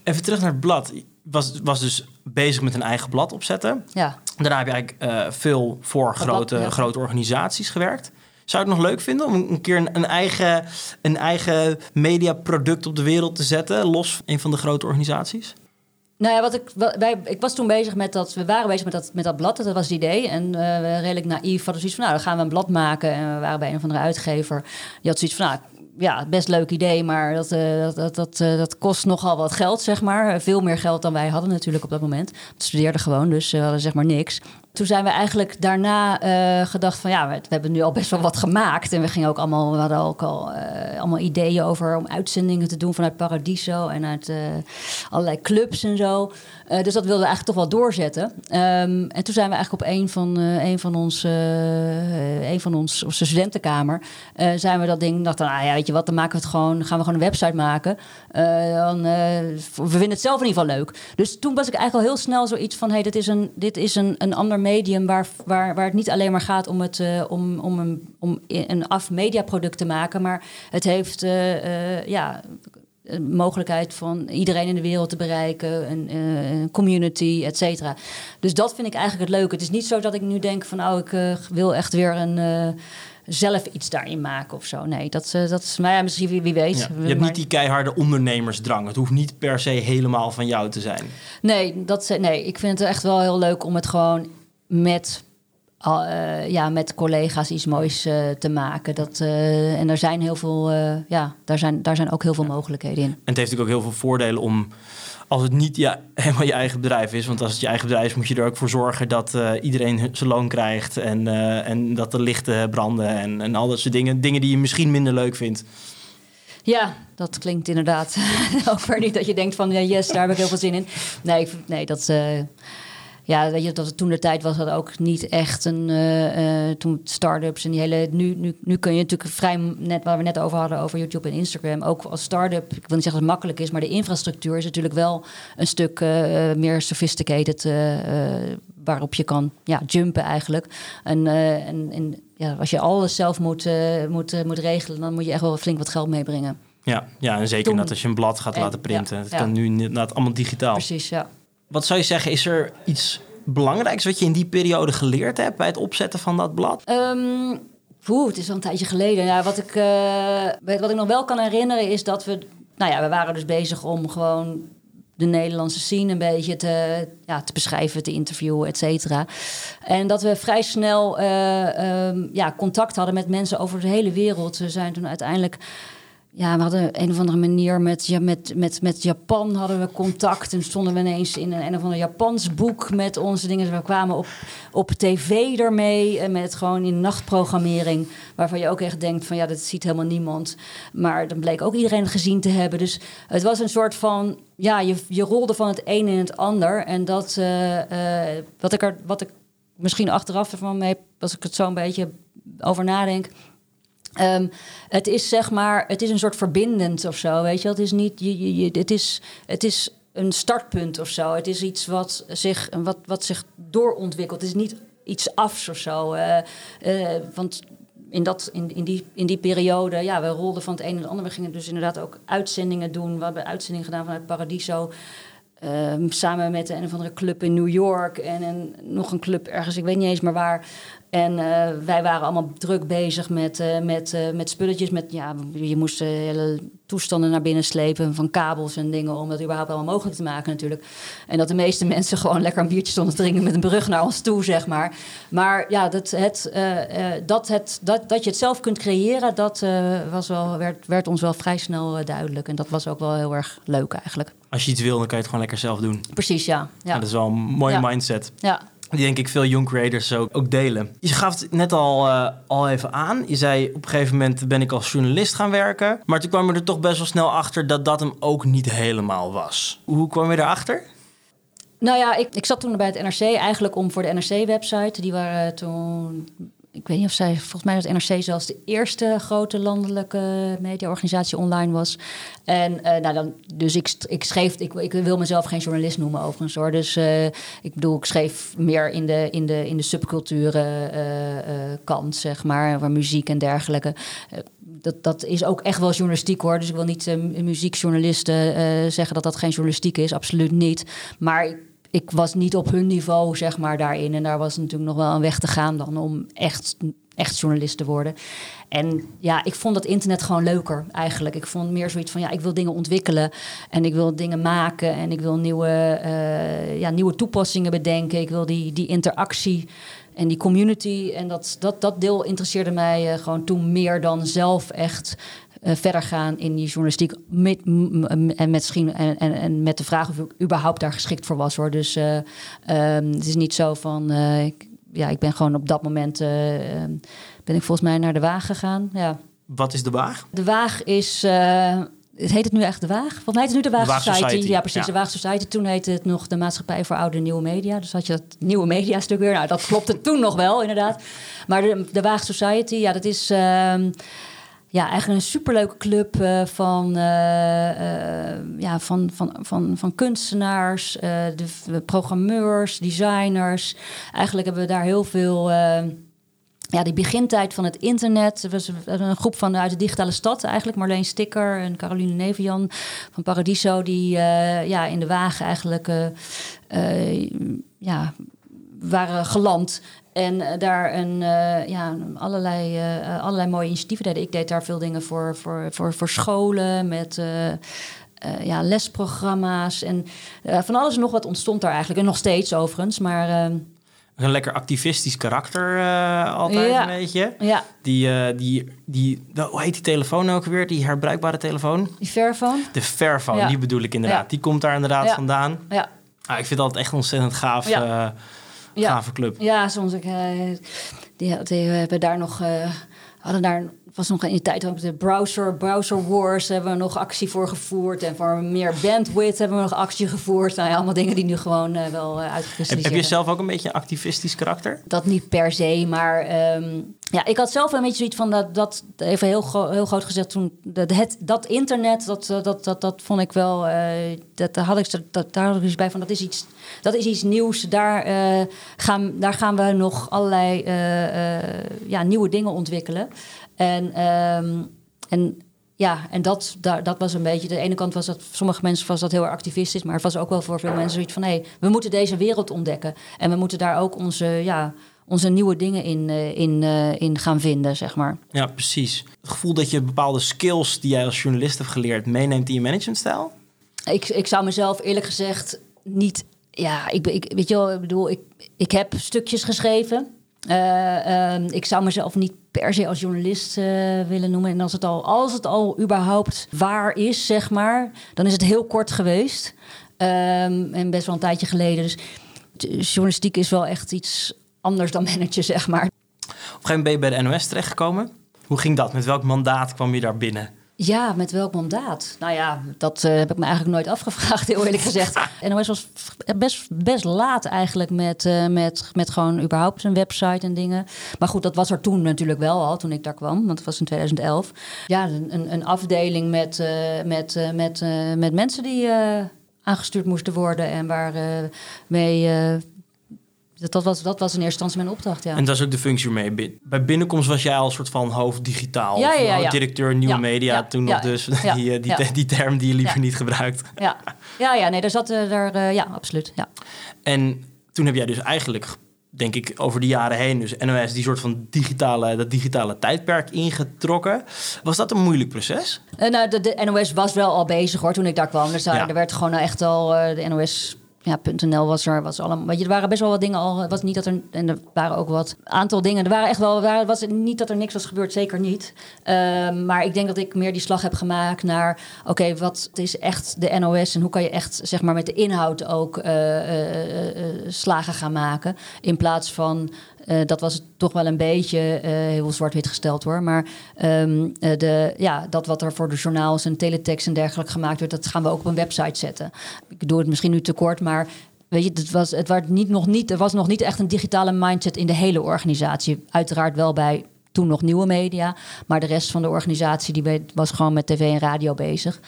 Even terug naar het blad. Was, was dus bezig met een eigen blad opzetten. Ja. Daarna heb je eigenlijk uh, veel voor grote, blad, ja. grote organisaties gewerkt. Zou je het nog leuk vinden om een keer een, een eigen, een eigen mediaproduct op de wereld te zetten, los van een van de grote organisaties? Nou ja, wat ik, wij, ik was toen bezig met dat. We waren bezig met dat, met dat blad, dat was het idee. En uh, redelijk naïef hadden zoiets van: nou, dan gaan we een blad maken. En we waren bij een of andere uitgever. Die had zoiets van: nou, ja, best leuk idee, maar dat, dat, dat, dat, dat, kost nogal wat geld, zeg maar. Veel meer geld dan wij hadden natuurlijk op dat moment. We studeerden gewoon, dus we hadden zeg maar niks toen zijn we eigenlijk daarna uh, gedacht van ja, we, hebben nu al best wel wat gemaakt. En we gingen ook allemaal, hadden ook al uh, allemaal ideeën over om uitzendingen te doen vanuit Paradiso en uit uh, allerlei clubs en zo. dus dat wilden we eigenlijk toch wel doorzetten. Um, en toen zijn we eigenlijk op een van, een van ons, een van ons, onze studentenkamer, zijn we dat ding, dachten, nou ja, weet je wat, dan maken we het gewoon, gaan we gewoon een website maken. dan, we vinden het zelf in ieder geval leuk. Dus toen was ik eigenlijk al heel snel zoiets van, hey, dit is een, dit is een, een ander medium waar, waar, waar het niet alleen maar gaat om, het, uh, om, om, een, om een af-mediaproduct te maken, maar het heeft uh, uh, ja, een mogelijkheid van iedereen in de wereld te bereiken, een, een community, et cetera. Dus dat vind ik eigenlijk het leuke. Het is niet zo dat ik nu denk van, oh, ik wil echt weer een zelf iets daarin maken of zo. Nee, dat, uh, dat is maar ja, misschien wie, wie weet. Ja, je hebt niet die keiharde ondernemersdrang. Het hoeft niet per se helemaal van jou te zijn. Nee, dat, nee, ik vind het echt wel heel leuk om het gewoon met, uh, ja, met collega's iets moois uh, te maken. Dat, uh, en er zijn heel veel, ja, daar zijn, daar zijn ook heel veel mogelijkheden in. En het heeft natuurlijk ook heel veel voordelen om als het niet ja, <laughs> helemaal je eigen bedrijf is. Want als het je eigen bedrijf is, moet je er ook voor zorgen dat uh, iedereen zijn loon krijgt. En, uh, en dat de lichten branden en, en al dat soort dingen. Dingen die je misschien minder leuk vindt. Ja, dat klinkt inderdaad <laughs> ook niet dat je denkt van ja, yes, daar heb ik heel veel zin in. Nee, ik, nee dat. Uh, ja, weet je, dat het toen de tijd was dat ook niet echt een uh, uh, toen start-ups en die hele. Nu, nu, nu kun je natuurlijk vrij net waar we net over hadden over YouTube en Instagram, ook als start-up. Ik wil niet zeggen dat het makkelijk is, maar de infrastructuur is natuurlijk wel een stuk uh, meer sophisticated. waarop je kan ja, jumpen eigenlijk. En, en, en ja, als je alles zelf moet, moet, moet regelen, dan moet je echt wel flink wat geld meebrengen. Ja, ja, en zeker dat als je een blad gaat laten printen. Ja, het kan nu inderdaad allemaal digitaal. Precies, ja. Wat zou je zeggen, is er iets belangrijks wat je in die periode geleerd hebt bij het opzetten van dat blad? Um, het is al een tijdje geleden. Ja, wat, ik, uh, wat ik nog wel kan herinneren is dat we... Nou ja, we waren dus bezig om gewoon de Nederlandse scene een beetje te, ja, te beschrijven, te interviewen, et cetera. En dat we vrij snel uh, um, ja, contact hadden met mensen over de hele wereld. We zijn toen uiteindelijk ja, we hadden een of andere manier met, met, met, met Japan hadden we contact. En stonden we ineens in een, een of ander Japans boek met onze dingen. We kwamen op, op tv ermee, eh, met gewoon in nachtprogrammering. Waarvan je ook echt denkt van ja, dat ziet helemaal niemand. Maar dan bleek ook iedereen gezien te hebben. Dus het was een soort van, ja, je, je rolde van het een in het ander. En dat, uh, uh, wat, ik er, wat ik misschien achteraf ervan mee, als ik het zo een beetje over nadenk Um, het is zeg maar, het is een soort verbindend of zo, weet je. Het is niet, je, je, je, is, het is een startpunt of zo. Het is iets wat zich, wat, wat zich doorontwikkelt. Het is niet iets afs of zo. Uh, uh, want in, dat, in, in, die, in die periode, ja, we rolden van het een en het ander. We gingen dus inderdaad ook uitzendingen doen. We hebben uitzendingen gedaan vanuit Paradiso. Um, samen met een of andere club in New York en nog een club ergens, ik weet niet eens maar waar. En uh, wij waren allemaal druk bezig met, uh, met, uh, met spulletjes. Met, ja, je moest hele toestanden naar binnen slepen van kabels en dingen... om dat überhaupt allemaal mogelijk te maken natuurlijk. En dat de meeste <laughs> mensen gewoon lekker een biertje stonden te drinken... met een brug naar ons toe, zeg maar. Maar ja, dat, het, dat, het, dat, dat je het zelf kunt creëren... dat was wel, werd, werd ons wel vrij snel duidelijk. En dat was ook wel heel erg leuk eigenlijk. Als je iets wil, dan kan je het gewoon lekker zelf doen. Precies, ja. ja. dat is wel een mooie mindset. Ja, die denk ik veel young creators ook, ook delen. Je gaf het net al, uh, al even aan. Je zei op een gegeven moment ben ik als journalist gaan werken. Maar toen kwam je er toch best wel snel achter dat dat hem ook niet helemaal was. Hoe kwam je erachter? Nou ja, ik, ik zat toen bij het NRC eigenlijk om voor de NRC-website. Die waren toen ik weet niet of zij, volgens mij was NRC zelfs de eerste grote landelijke mediaorganisatie online was. En uh, nou dan, dus ik, ik schreef, ik, ik wil mezelf geen journalist noemen overigens hoor. Dus uh, ik bedoel, ik schreef meer in de, in de, in de subculturen uh, kant, zeg maar, waar muziek en dergelijke. dat, dat is ook echt wel journalistiek hoor. Dus ik wil niet muziekjournalisten zeggen dat dat geen journalistiek is, absoluut niet. Maar ik was niet op hun niveau, zeg maar, daarin. En daar was natuurlijk nog wel een weg te gaan dan om echt, echt journalist te worden. En ja, ik vond dat internet gewoon leuker eigenlijk. Ik vond meer zoiets van, ja, ik wil dingen ontwikkelen en ik wil dingen maken en ik wil nieuwe, uh, ja, nieuwe toepassingen bedenken. Ik wil die, die interactie en die community. En dat, dat, dat deel interesseerde mij uh, gewoon toen meer dan zelf echt eh, verder gaan in die journalistiek. Met, en, misschien, en, en, en, met de vraag of ik überhaupt daar geschikt voor was hoor. Dus uh, het is niet zo van. Ik, ja, ik ben gewoon op dat moment. ben ik volgens mij naar de Waag gegaan. Ja. Wat is de Waag? De Waag is het heet het nu echt de Waag? Volgens mij heet het nu de Waag, Society. Ja, precies. De Waag Society. Toen heette het nog de Maatschappij voor Oude Nieuwe Media. Dus had je dat nieuwe media stuk weer. Nou, dat klopte toen nog wel, inderdaad. Maar de, de Waag Society, ja, dat is... Uh, ja, eigenlijk een superleuke club uh, van, uh, ja, van, van, van, van kunstenaars, de programmeurs, designers. Eigenlijk hebben we daar heel veel ja, die begintijd van het internet. Er was een groep van uit de digitale stad eigenlijk. Marleen Sticker en Caroline Nevian van Paradiso. Die ja, in de wagen eigenlijk ja, waren geland. En daar een, ja, allerlei, allerlei mooie initiatieven deden. Ik deed daar veel dingen voor, voor, voor, voor scholen met... ja, lesprogramma's en van alles en nog wat ontstond daar eigenlijk. En nog steeds overigens, maar een lekker activistisch karakter altijd een beetje. Ja. Die, die, die, hoe heet die telefoon ook weer? Die herbruikbare telefoon? Die Fairphone? De Fairphone, die bedoel ik inderdaad. Die komt daar inderdaad vandaan. Ja. Ah, ik vind dat echt ontzettend gaaf, uh, gave club. Ja, soms. Ik, die, die hebben daar nog... hadden daar was nog in de tijd ook de browser, browser wars hebben we nog actie voor gevoerd. En voor meer bandwidth hebben we nog actie gevoerd. Nou ja, allemaal dingen die nu gewoon uh, wel uh, Heb, heb je zelf ook een beetje een activistisch karakter? Dat niet per se, maar um, ja, ik had zelf een beetje zoiets van dat, dat even heel, heel groot gezegd toen, dat, het, dat internet, dat, eh, dat, dat, dat vond ik wel, uh, dat, daar had ik, dat, daar had ik dus bij van, dat is iets, dat is iets nieuws. Daar, gaan, daar gaan we nog allerlei ja, nieuwe dingen ontwikkelen. En, um, en ja, en dat, daar, dat was een beetje. De ene kant was dat sommige mensen was dat heel erg activistisch, maar het was ook wel voor veel mensen zoiets van: hé, hey, we moeten deze wereld ontdekken. En we moeten daar ook onze, ja, onze nieuwe dingen in, uh, in, uh, in gaan vinden, zeg maar. Ja, precies. Het gevoel dat je bepaalde skills die jij als journalist hebt geleerd meeneemt in je managementstijl? Ik, ik zou mezelf eerlijk gezegd niet. Ja, ik, ik weet je wel, ik bedoel, ik, ik heb stukjes geschreven. Uh, ik zou mezelf niet per se als journalist uh, willen noemen. En als het, al, als het al überhaupt waar is, zeg maar, dan is het heel kort geweest. Um, en best wel een tijdje geleden. Dus journalistiek is wel echt iets anders dan managen, zeg maar. Op een gegeven moment ben je bij de NOS terechtgekomen. Hoe ging dat? Met welk mandaat kwam je daar binnen? Ja, met welk mandaat? Nou ja, dat uh, heb ik me eigenlijk nooit afgevraagd, <laughs> heel eerlijk gezegd. <laughs> NOS was best, best laat eigenlijk met, uh, met, met gewoon überhaupt een website en dingen. Maar goed, dat was er toen natuurlijk wel al, toen ik daar kwam, want het was in 2011. Ja, een, een afdeling met, uh, met, met, met mensen die aangestuurd moesten worden en waar mee dat, was, dat was in eerste instantie mijn opdracht, ja. En dat is ook de functie waarmee... Bij binnenkomst was jij al soort van hoofd digitaal. Ja, ja, ja, directeur nieuwe media toen nog dus. <laughs> die, die, die, term die je liever niet gebruikt. Ja, ja, ja nee, daar zat er... Daar, uh, ja, absoluut, ja. En toen heb jij dus eigenlijk, denk ik, over de jaren heen... dus NOS die soort van digitale, dat digitale tijdperk ingetrokken. Was dat een moeilijk proces? Uh, nou, de, de, NOS was wel al bezig, hoor, toen ik daar kwam. Dus daar, er werd gewoon echt al... Uh, de NOS ja, .nl was er, was allemaal, weet je, er waren best wel wat dingen al. Het was niet dat er, en er waren ook wat aantal dingen. Er waren echt wel, er was niet dat er niks was gebeurd, zeker niet. Um, maar ik denk dat ik meer die slag heb gemaakt naar, oké, wat is echt de NOS en hoe kan je echt, zeg maar, met de inhoud ook uh, uh, uh, slagen gaan maken. In plaats van uh, dat was toch wel een beetje uh, heel zwart-wit gesteld hoor. Maar um, uh, de, ja, dat wat er voor de journaals en teletext en dergelijke gemaakt wordt, dat gaan we ook op een website zetten. Ik doe het misschien nu te kort, maar weet je, het was, het was niet, nog niet, er was nog niet echt een digitale mindset in de hele organisatie. Uiteraard wel bij toen nog nieuwe media. Maar de rest van de organisatie die was gewoon met tv en radio bezig.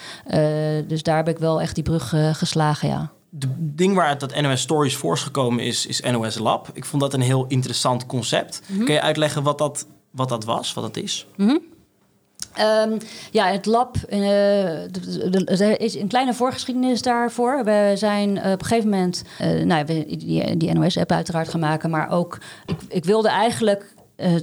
Dus daar heb ik wel echt die brug geslagen, ja de ding waar dat NOS Stories voorgekomen is, is NOS Lab. Ik vond dat een heel interessant concept. Mm Kun je uitleggen wat dat, wat dat was, wat dat is? Mm -hmm. um, ja, het lab uh, er is een kleine voorgeschiedenis daarvoor. We zijn uh, op een gegeven moment, uh, nou, die, die NOS-app uiteraard gaan maken, maar ook ik, ik wilde eigenlijk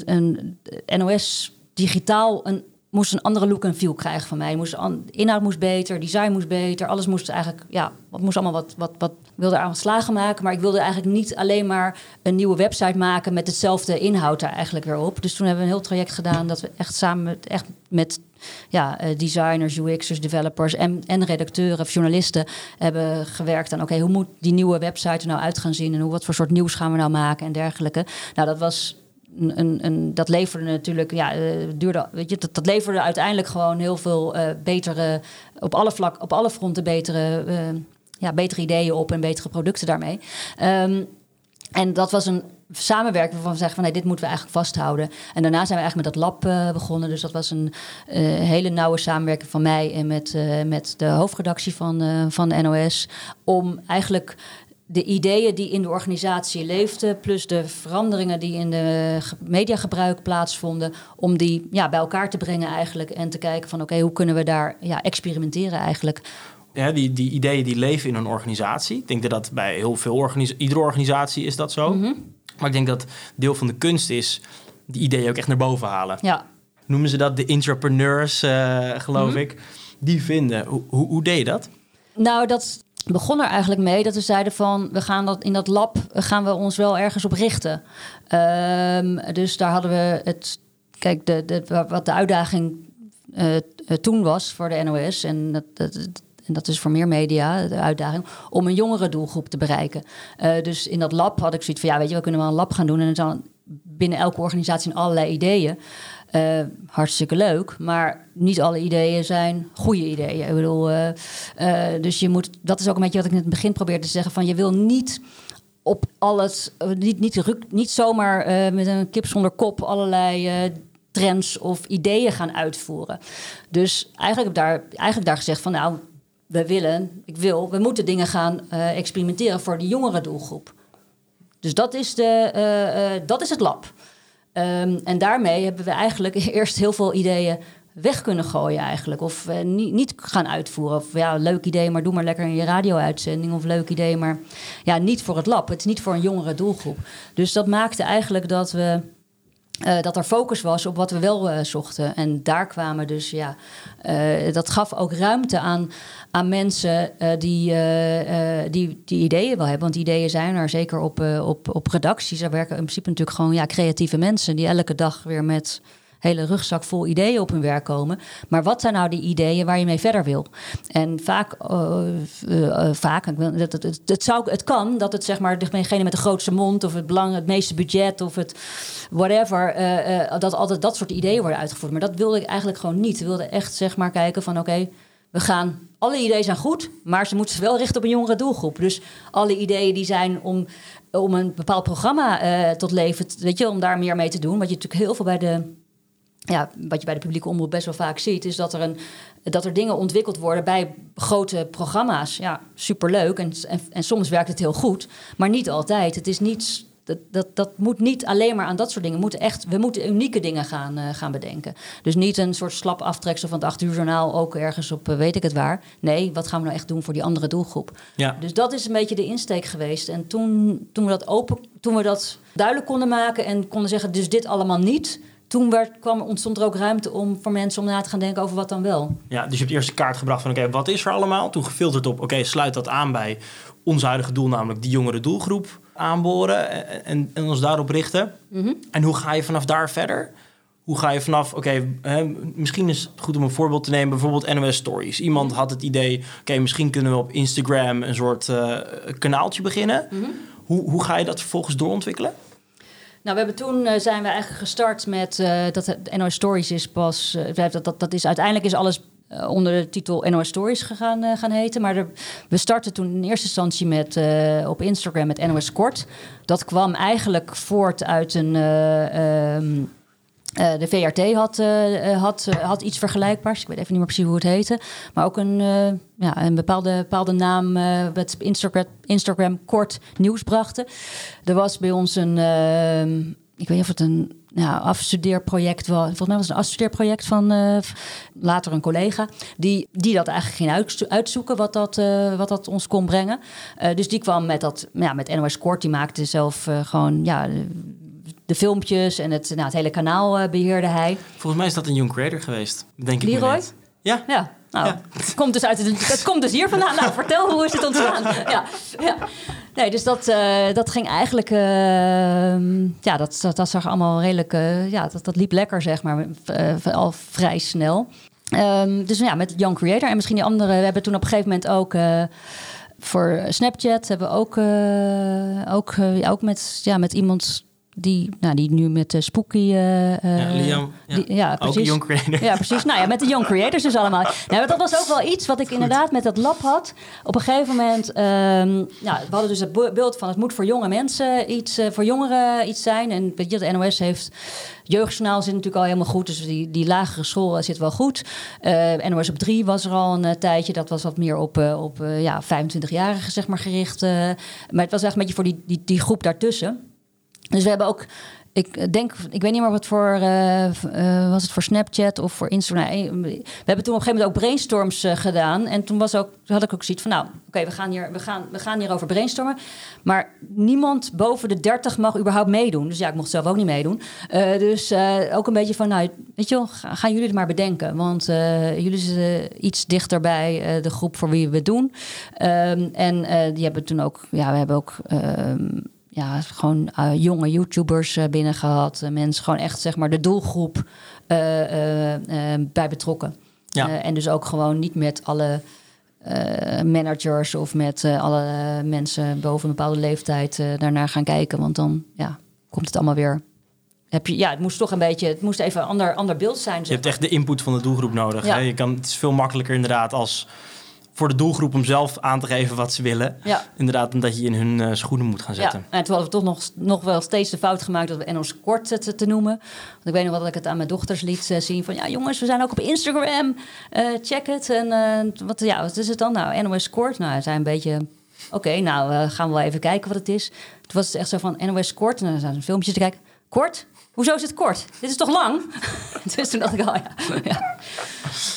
een NOS digitaal een moest een andere look en feel krijgen van mij. Moest, inhoud moest beter, design moest beter. Alles moest eigenlijk, ja, wat moest allemaal wat, wat, wat wilde aan slagen maken. Maar ik wilde eigenlijk niet alleen maar een nieuwe website maken met hetzelfde inhoud daar eigenlijk weer op. Dus toen hebben we een heel traject gedaan dat we echt samen met, echt met ja, eh, designers, UX'ers, developers en, en redacteuren of journalisten hebben gewerkt aan oké, hoe moet die nieuwe website er nou uit gaan zien en hoe, wat voor soort nieuws gaan we nou maken en dergelijke. Nou, dat was dat leverde natuurlijk, ja, uh, duurde, weet je, dat, dat leverde uiteindelijk gewoon heel veel uh, betere, op alle vlak, op alle fronten betere, uh, ja, betere ideeën op en betere producten daarmee. Um, en dat was een samenwerking waarvan we zeggen van nee, dit moeten we eigenlijk vasthouden. En daarna zijn we eigenlijk met dat lab begonnen. Dus dat was een hele nauwe samenwerking van mij en met, met de hoofdredactie van, van de NOS. Om eigenlijk de ideeën die in de organisatie leefden, plus de veranderingen die in de mediagebruik plaatsvonden, om die ja, bij elkaar te brengen eigenlijk en te kijken van oké, okay, hoe kunnen we daar ja, experimenteren eigenlijk. Ja, die, die ideeën die leven in een organisatie. Ik denk dat dat bij heel veel organisaties, iedere organisatie is dat zo. Mm -hmm. Maar ik denk dat deel van de kunst is die ideeën ook echt naar boven halen. Ja. Noemen ze dat de entrepreneurs, uh, geloof mm -hmm. ik. Die vinden. Hoe, hoe, hoe deed je dat? Nou, dat begon er eigenlijk mee dat we zeiden van we gaan dat in dat lab gaan we ons wel ergens op richten. Um, dus daar hadden we het. Kijk, de, wat de uitdaging uh, toen was voor de NOS en dat, en dat is voor meer media de uitdaging, om een jongere doelgroep te bereiken. Dus in dat lab had ik zoiets van, ja, weet je, we kunnen wel een lab gaan doen en dan binnen elke organisatie allerlei ideeën. Uh, hartstikke leuk, maar niet alle ideeën zijn goede ideeën. Ik bedoel, uh, uh, dus je moet, dat is ook een beetje wat ik in het begin probeerde te zeggen: van je wil niet op alles, niet, niet, niet zomaar met een kip zonder kop allerlei trends of ideeën gaan uitvoeren. Dus eigenlijk heb ik daar, eigenlijk daar gezegd van nou, we willen, ik wil, we moeten dingen gaan experimenteren voor de jongere doelgroep. Dus dat is, de, dat is het lab. Um, en daarmee hebben we eigenlijk <laughs> eerst heel veel ideeën weg kunnen gooien eigenlijk. Of uh, niet, niet gaan uitvoeren. Of ja, leuk idee, maar doe maar lekker in je radio-uitzending. Of leuk idee, maar ja, niet voor het lab. Het is niet voor een jongere doelgroep. Dus dat maakte eigenlijk dat we... Uh, dat er focus was op wat we wel uh, zochten. En daar kwamen dus, ja, uh, dat gaf ook ruimte aan, aan mensen die, die, die ideeën wel hebben. Want ideeën zijn er zeker op, op, op redacties. Daar werken in principe natuurlijk gewoon ja, creatieve mensen die elke dag weer met hele rugzak vol ideeën op hun werk komen. Maar wat zijn nou die ideeën waar je mee verder wil? En vaak, uh, uh, vaak het, het, het, zou, het kan dat het zeg maar degene met de grootste mond of het, belang, het meeste budget of het whatever, dat altijd dat soort ideeën worden uitgevoerd. Maar dat wilde ik eigenlijk gewoon niet. Ik wilde echt zeg maar kijken van oké, we gaan, alle ideeën zijn goed, maar ze moeten wel richten op een jongere doelgroep. Dus alle ideeën die zijn om, om een bepaald programma tot leven, weet je, om daar meer mee te doen. Wat je natuurlijk heel veel bij de ja, wat je bij de publieke omroep best wel vaak ziet, is dat er, een, dat er dingen ontwikkeld worden bij grote programma's. Ja, superleuk. En, en, en soms werkt het heel goed, maar niet altijd. Het is niet. Dat, dat, dat moet niet alleen maar aan dat soort dingen. We moeten, echt, we moeten unieke dingen gaan, uh, gaan bedenken. Dus niet een soort slap aftreksel van het 8 uur journaal ook ergens op uh, weet ik het waar. Nee, wat gaan we nou echt doen voor die andere doelgroep? Ja. Dus dat is een beetje de insteek geweest. En toen, toen, we dat open, toen we dat duidelijk konden maken en konden zeggen, dus dit allemaal niet toen werd, kwam, ontstond er ook ruimte om voor mensen om na te gaan denken over wat dan wel. Ja, dus je hebt eerst een kaart gebracht van oké, wat is er allemaal? Toen gefilterd op oké, sluit dat aan bij ons huidige doel, namelijk die jongere doelgroep aanboren en, en ons daarop richten. Mm -hmm. En hoe ga je vanaf daar verder? Hoe ga je vanaf, oké, misschien is het goed om een voorbeeld te nemen, bijvoorbeeld NOS Stories. Iemand had het idee, oké, misschien kunnen we op Instagram een soort uh, kanaaltje beginnen. Mm -hmm. hoe, hoe ga je dat vervolgens doorontwikkelen? Nou, we hebben toen uh, zijn we eigenlijk gestart met uh, dat het NOS Stories is pas. Dat, dat, dat is uiteindelijk is alles onder de titel NOS Stories gegaan gaan heten. Maar we startten toen in eerste instantie met op Instagram met NOS Kort. Dat kwam eigenlijk voort uit een. Um, uh, de VRT had, uh, had, uh, had iets vergelijkbaars. Ik weet even niet meer precies hoe het heette. Maar ook een, ja, een bepaalde, bepaalde naam met Instagram, Instagram kort nieuws brachten. Er was bij ons een, ik weet niet of het een ja, afstudeerproject was. Volgens mij was het een afstudeerproject van later een collega. Die, die dat eigenlijk ging uitzoeken wat dat, wat dat ons kon brengen. dus die kwam met dat, ja, met NOS Kort. Die maakte zelf gewoon, ja de filmpjes en het, nou, het hele kanaal uh, beheerde hij. Volgens mij is dat een young creator geweest, denk ik. Leroy? Ja. Ja. Nou, ja. Het, komt dus uit het, komt dus hier vandaan. Nou, vertel, hoe is het ontstaan? Ja, ja. Nee, dus dat, uh, dat ging eigenlijk... Uh, ja, dat, dat, dat, zag allemaal redelijk... Uh, ja, dat, dat liep lekker, zeg maar. al vrij snel. Um, dus ja, met Young Creator en misschien die andere... We hebben toen op een gegeven moment ook voor Snapchat hebben we ook, uh, ook, uh, ook met, ja, met iemand die, nou, die nu met de Spooky... Uh, ja, Liam. Ja, die, ja precies. Ook Young Creator. Ja, precies. Nou ja, met de Young Creators dus allemaal. Nou, dat was ook wel iets wat ik inderdaad met dat lab had. Op een gegeven moment... Um, nou, we hadden dus het beeld van... het moet voor jonge mensen iets... Uh, voor jongeren iets zijn. En weet je, de NOS heeft... Jeugdjournaal zit natuurlijk al helemaal goed. Dus die, die lagere school zit wel goed. Uh, NOS op 3 was er al een uh, tijdje. Dat was wat meer op, uh, op ja, 25-jarigen zeg maar, gericht. maar het was echt een beetje voor die, die, die groep daartussen. Dus we hebben ook ik denk, ik weet niet meer wat voor, uh, uh, was het voor Snapchat of voor Instagram. We hebben toen op een gegeven moment ook brainstorms uh, gedaan. En toen was ook, had ik ook zoiets van, nou, oké, we, gaan hier, we, gaan, we gaan hierover brainstormen. Maar niemand boven de 30 mag überhaupt meedoen. Dus ja, ik mocht zelf ook niet meedoen. dus ook een beetje van, nou, weet je wel, gaan jullie het maar bedenken. Want jullie zitten iets dichter bij de groep voor wie we het doen. Um, en die hebben toen ook, ja, we hebben ook ehm, ja, gewoon uh, jonge YouTubers uh, binnen gehad. Uh, mensen gewoon echt zeg maar de doelgroep bij betrokken. Ja. en dus ook gewoon niet met alle managers of met alle mensen boven een bepaalde leeftijd daarnaar gaan kijken. Want dan ja, komt het allemaal weer. Heb je, ja, het moest toch een beetje, het moest even een ander, ander beeld zijn. Je hebt echt de input van de doelgroep nodig. Ja. Hè? Je kan, het is veel makkelijker inderdaad als voor de doelgroep om zelf aan te geven wat ze willen. Ja. Inderdaad, omdat je in hun uh, schoenen moet gaan zetten. Ja, en toen hadden we toch nog, nog wel steeds de fout gemaakt dat we NOS kort te, te noemen. Want ik weet nog wel dat ik het aan mijn dochters liet uh, zien van... ja jongens, we zijn ook op Instagram, uh, check het. En wat, ja, wat is het dan? Nou, NOS kort. Nou, we zijn een beetje... Oké, nou gaan we wel even kijken wat het is. Toen was het echt zo van NOS kort. En dan zijn een filmpje te kijken. Kort? Hoezo is het kort? Dit is toch lang? <laughs> dus toen dacht ik, oh ja. ja.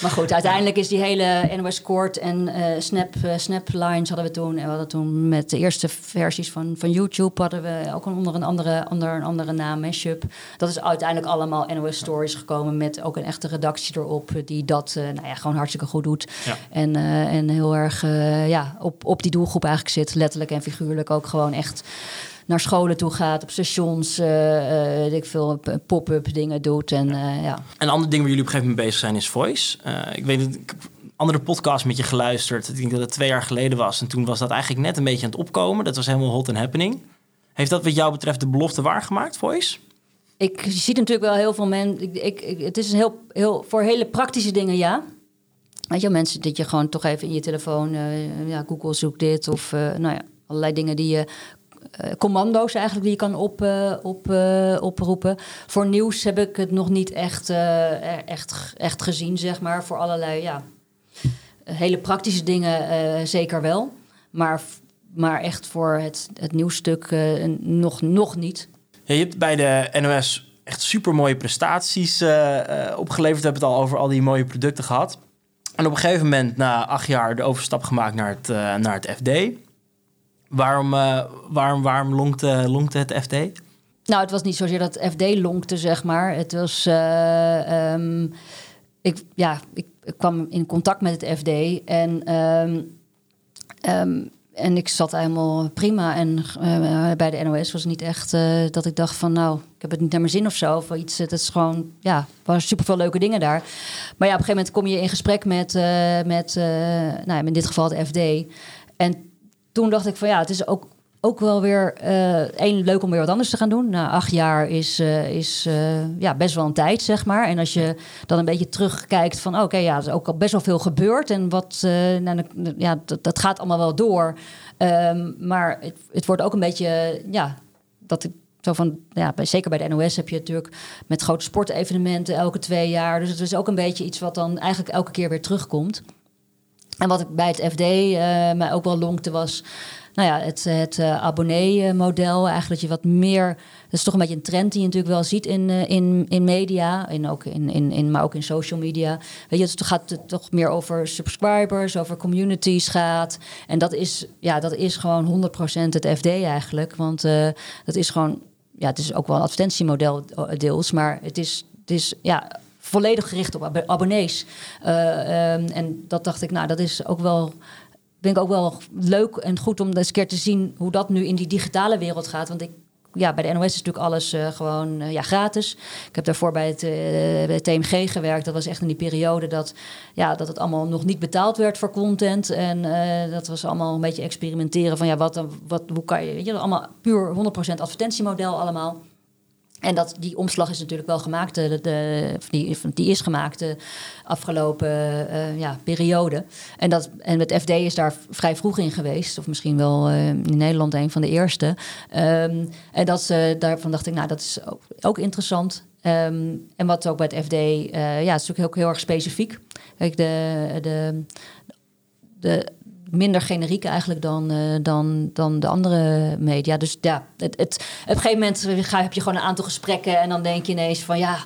Maar goed, uiteindelijk is die hele NOS kort en uh, Snap, uh, Snap Lines hadden we toen. En we hadden toen met de eerste versies van, van YouTube hadden we ook onder een andere, onder een andere naam, Mashup. Dat is uiteindelijk allemaal NOS Stories gekomen met ook een echte redactie erop die dat uh, nou ja, gewoon hartstikke goed doet. Ja. En, en heel erg ja, op, op die doelgroep eigenlijk zit, letterlijk en figuurlijk ook gewoon echt naar scholen toe gaat, op stations, uh, uh, ik veel pop-up dingen doet. En, ja. Een ander ding waar jullie op een gegeven moment bezig zijn is voice. ik weet het, ik andere podcast met je geluisterd. Ik denk dat het twee jaar geleden was. En toen was dat eigenlijk net een beetje aan het opkomen. Dat was helemaal hot and happening. Heeft dat wat jou betreft de belofte waargemaakt, voice? Ik zie natuurlijk wel heel veel mensen. Ik, ik, het is een heel, heel, voor hele praktische dingen, ja. Weet je, mensen dat je gewoon toch even in je telefoon, ja, Google zoekt dit of nou ja, allerlei dingen die je commando's eigenlijk die je kan op, uh, op, uh, oproepen. Voor nieuws heb ik het nog niet echt, echt, echt gezien, zeg maar. Voor allerlei ja, hele praktische dingen zeker wel. Maar, maar echt voor het, het nieuwsstuk nog, nog niet. Je hebt bij de NOS echt super mooie prestaties opgeleverd. We hebben het al over al die mooie producten gehad. En op een gegeven moment, na acht jaar, de overstap gemaakt naar het, naar het FD. Waarom, uh, waarom, waarom lonkte, lonkte het FD? Nou, het was niet zozeer dat het FD lonkte, zeg maar. Het was... Uh, um, ik, ja, ik, kwam in contact met het FD en... Um, um, en ik zat helemaal prima. En uh, bij de NOS was het niet echt dat ik dacht van... nou, ik heb het niet naar mijn zin of zo. Of iets. Het is gewoon, ja, waren superveel leuke dingen daar. Maar ja, op een gegeven moment kom je in gesprek met... Met nou, in dit geval het FD. En toen dacht ik van ja, het is ook, ook wel weer uh, leuk om weer wat anders te gaan doen. Nou, acht jaar is, uh, is uh, ja, best wel een tijd, zeg maar. En als je dan een beetje terugkijkt van oké, ja, er is ook al best wel veel gebeurd. En wat, nou, ja, dat, dat, gaat allemaal wel door. Um, maar het, het, wordt ook een beetje, ja, dat ik zo van, ja, zeker bij de NOS heb je natuurlijk met grote sportevenementen elke twee jaar. Dus het is ook een beetje iets wat dan eigenlijk elke keer weer terugkomt. En wat ik bij het FD uh, mij ook wel lonkte was... Nou ja, het, het uh, abonnee-model. Eigenlijk dat je wat meer... Dat is toch een beetje een trend die je natuurlijk wel ziet in, uh, in, in media. En ook in, in, in, maar ook in social media. Weet je, het gaat toch meer over subscribers, over communities gaat. En dat is, ja, dat is gewoon 100% het FD eigenlijk. Want uh, dat is gewoon ja, het is ook wel een advertentiemodel eh, deels, maar het is, het is ja, volledig gericht op ab- abonnees. Eh, ehm, en dat dacht ik, nou, dat is ook wel ik ook wel leuk en goed om eens een keer te zien hoe dat nu in die digitale wereld gaat. Want ik, ja, bij de NOS is natuurlijk alles eh, gewoon eh, ja, gratis. Ik heb daarvoor bij het, bij TMG gewerkt. Dat was echt in die periode dat, ja, dat het allemaal nog niet betaald werd voor content. En dat was allemaal een beetje experimenteren van ja, wat, wat, hoe kan je, weet je, allemaal puur 100% advertentiemodel allemaal. En dat, die omslag is natuurlijk wel gemaakt, de, de, of die, die is gemaakt de afgelopen eh, ja, periode. En, dat, en het FD is daar vrij vroeg in geweest, of misschien wel eh, in Nederland een van de eerste. Ehm, en dat, ze daarvan dacht ik, nou, dat is ook, ook interessant. Ehm, en wat ook bij het FD, eh, ja, het is ook heel erg specifiek. Kijk, de, de, de minder generiek eigenlijk dan, eh, dan, dan de andere media. Dus ja, het, het, op een gegeven moment ga, heb je gewoon een aantal gesprekken en dan denk je ineens van ja,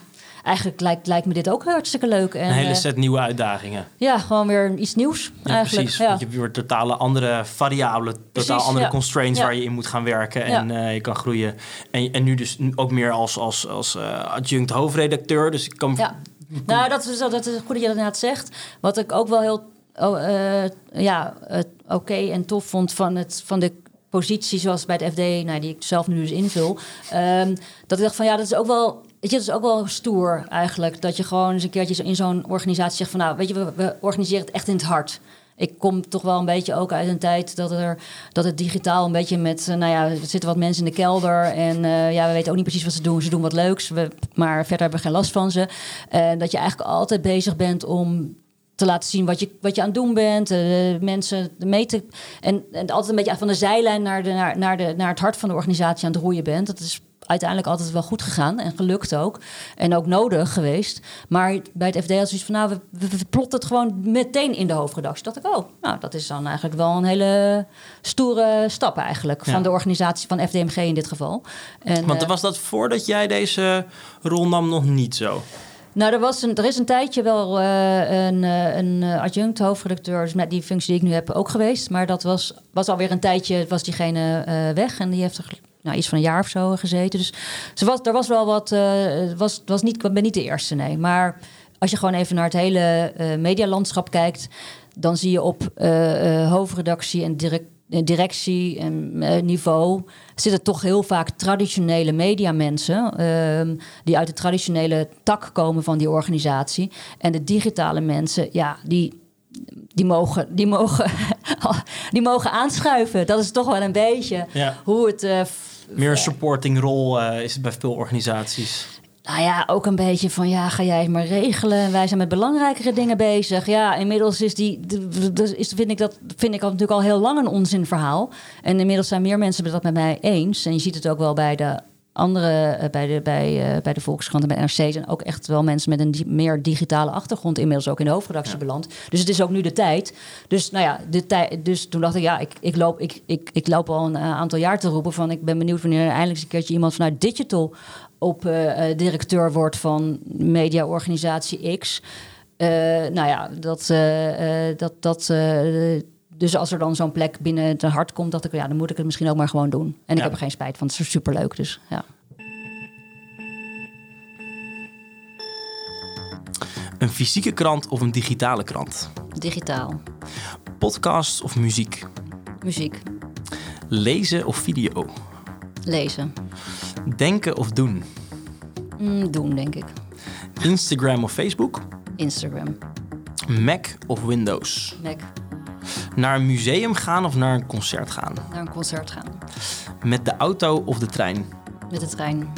eigenlijk lijkt, lijkt me dit ook hartstikke leuk. En, Een hele eh, set nieuwe uitdagingen. ja, gewoon weer iets nieuws Ja, eigenlijk. precies. Ja. Want je hebt weer totale andere variabelen, totaal Precies, andere ja. constraints waar je in moet gaan werken en eh, je kan groeien. En, en nu dus ook meer als, als, als adjunct hoofdredacteur. Dus ik kan Ja. Nou, dat is, dat is goed dat je dat inderdaad zegt. Wat ik ook wel heel eh, ja, eh, oké en tof vond van, het, van de positie zoals bij het FD, nou, die ik zelf nu dus invul. ehm, dat ik dacht van ja, dat is ook wel. Weet je, dat is ook wel stoer eigenlijk. Dat je gewoon eens een keertje in zo'n organisatie zegt van nou, weet je, we, we organiseren het echt in het hart. Ik kom toch wel een beetje ook uit een tijd dat, er, dat het digitaal een beetje met... eh, nou ja, er zitten wat mensen in de kelder en eh, ja, we weten ook niet precies wat ze doen. Ze doen wat leuks, we, maar verder hebben we geen last van ze. Dat je eigenlijk altijd bezig bent om te laten zien wat je, wat je aan het doen bent. eh, mensen mee te... En, en altijd een beetje van de zijlijn naar, de, naar, naar, de, naar het hart van de organisatie aan het roeien bent. Dat is uiteindelijk altijd wel goed gegaan en gelukt ook. En ook nodig geweest. Maar bij het FD had zoiets van, nou, we, we, we plotten het gewoon meteen in de hoofdredactie. Dat ik, oh, nou, dat is dan eigenlijk wel een hele stoere stap eigenlijk. Ja. Van de organisatie van FDMG in dit geval. En, Want eh, was dat voordat jij deze rol nam nog niet zo? Nou, er, was een, er is een tijdje wel eh, een, eh, een eh, adjunct hoofdredacteur, dus met die functie die ik nu heb, ook geweest. Maar dat was, was alweer een tijdje, was diegene weg. En die heeft er nou, iets van een jaar of zo gezeten. Dus was, er was wel wat, was, was niet, ik ben niet de eerste, nee. Maar als je gewoon even naar het hele medialandschap kijkt, dan zie je op hoofdredactie en direct, directie en eh, niveau zitten toch heel vaak traditionele mediamensen ehm die uit de traditionele tak komen van die organisatie. En de digitale mensen, ja, die, die, mogen, die, mogen, <laughs> die mogen aanschuiven. Dat is toch wel een beetje Ja. hoe het. eh, Meer supporting rol eh, is het bij veel organisaties. Nou ja, ook een beetje van ja, ga jij het maar regelen. Wij zijn met belangrijkere dingen bezig. Ja, inmiddels is die, dus is, vind ik dat vind ik al, natuurlijk al heel lang een onzinverhaal. En inmiddels zijn meer mensen dat met mij eens. En je ziet het ook wel bij de andere, eh, bij de, bij, eh, bij de Volkskrant en bij NRC zijn ook echt wel mensen met een di- meer digitale achtergrond inmiddels ook in de hoofdredactie beland. Dus het is ook nu de tijd. Dus nou ja, de tijd. Dus toen dacht ik, ja, ik, ik, loop, ik, ik, ik loop al een eh, aantal jaar te roepen van ik ben benieuwd wanneer er eindelijk eens een keertje iemand vanuit digital op eh, eh, directeur wordt van mediaorganisatie X. Eh, nou ja, dat, dat, dat dus als er dan zo'n plek binnen het hart komt, dacht ik, ja, dan moet ik het misschien ook maar gewoon doen. En ik heb er geen spijt van. Het is superleuk, dus ja. Een fysieke krant of een digitale krant? Digitaal, Podcast of muziek? muziek, Lezen of video? lezen, Denken of doen? Mm, doen denk ik. Instagram of Facebook? Instagram, Mac of Windows? Mac, Naar een museum gaan of naar een concert gaan? naar een concert gaan, Met de auto of de trein? met de trein,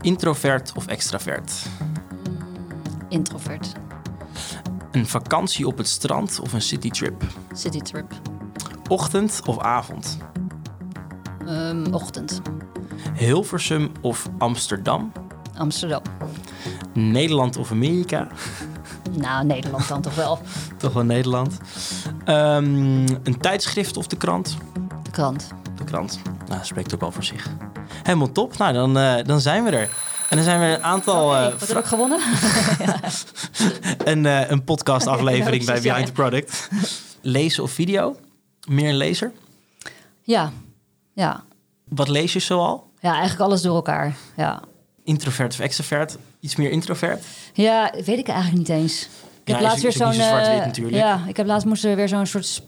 Introvert of extravert? introvert, Een vakantie op het strand of een citytrip? citytrip, Ochtend of avond? Ehm, ochtend, Hilversum of Amsterdam? Amsterdam. Nederland of Amerika? Nou, Nederland dan toch wel. <laughs> Toch wel Nederland. Ehm, een tijdschrift of de krant? De krant. De krant. Nou, dat spreekt ook wel voor zich. Helemaal top. Nou, dan, eh, dan zijn we er. En dan zijn we een aantal... Oké, eh, wat heb ik gewonnen? <laughs> <laughs> een, eh, een podcast aflevering bij ja, Behind the Product. Lezen of video? Meer een lezer? ja, ja, Wat lees je zoal? Ja, eigenlijk alles door elkaar. Ja, Introvert of extrovert? Iets meer introvert? ja weet ik eigenlijk niet eens. Ik Ja, heb laatst is- weer zo'n. zo eh. Ja, ik heb laatst moesten we weer zo'n soort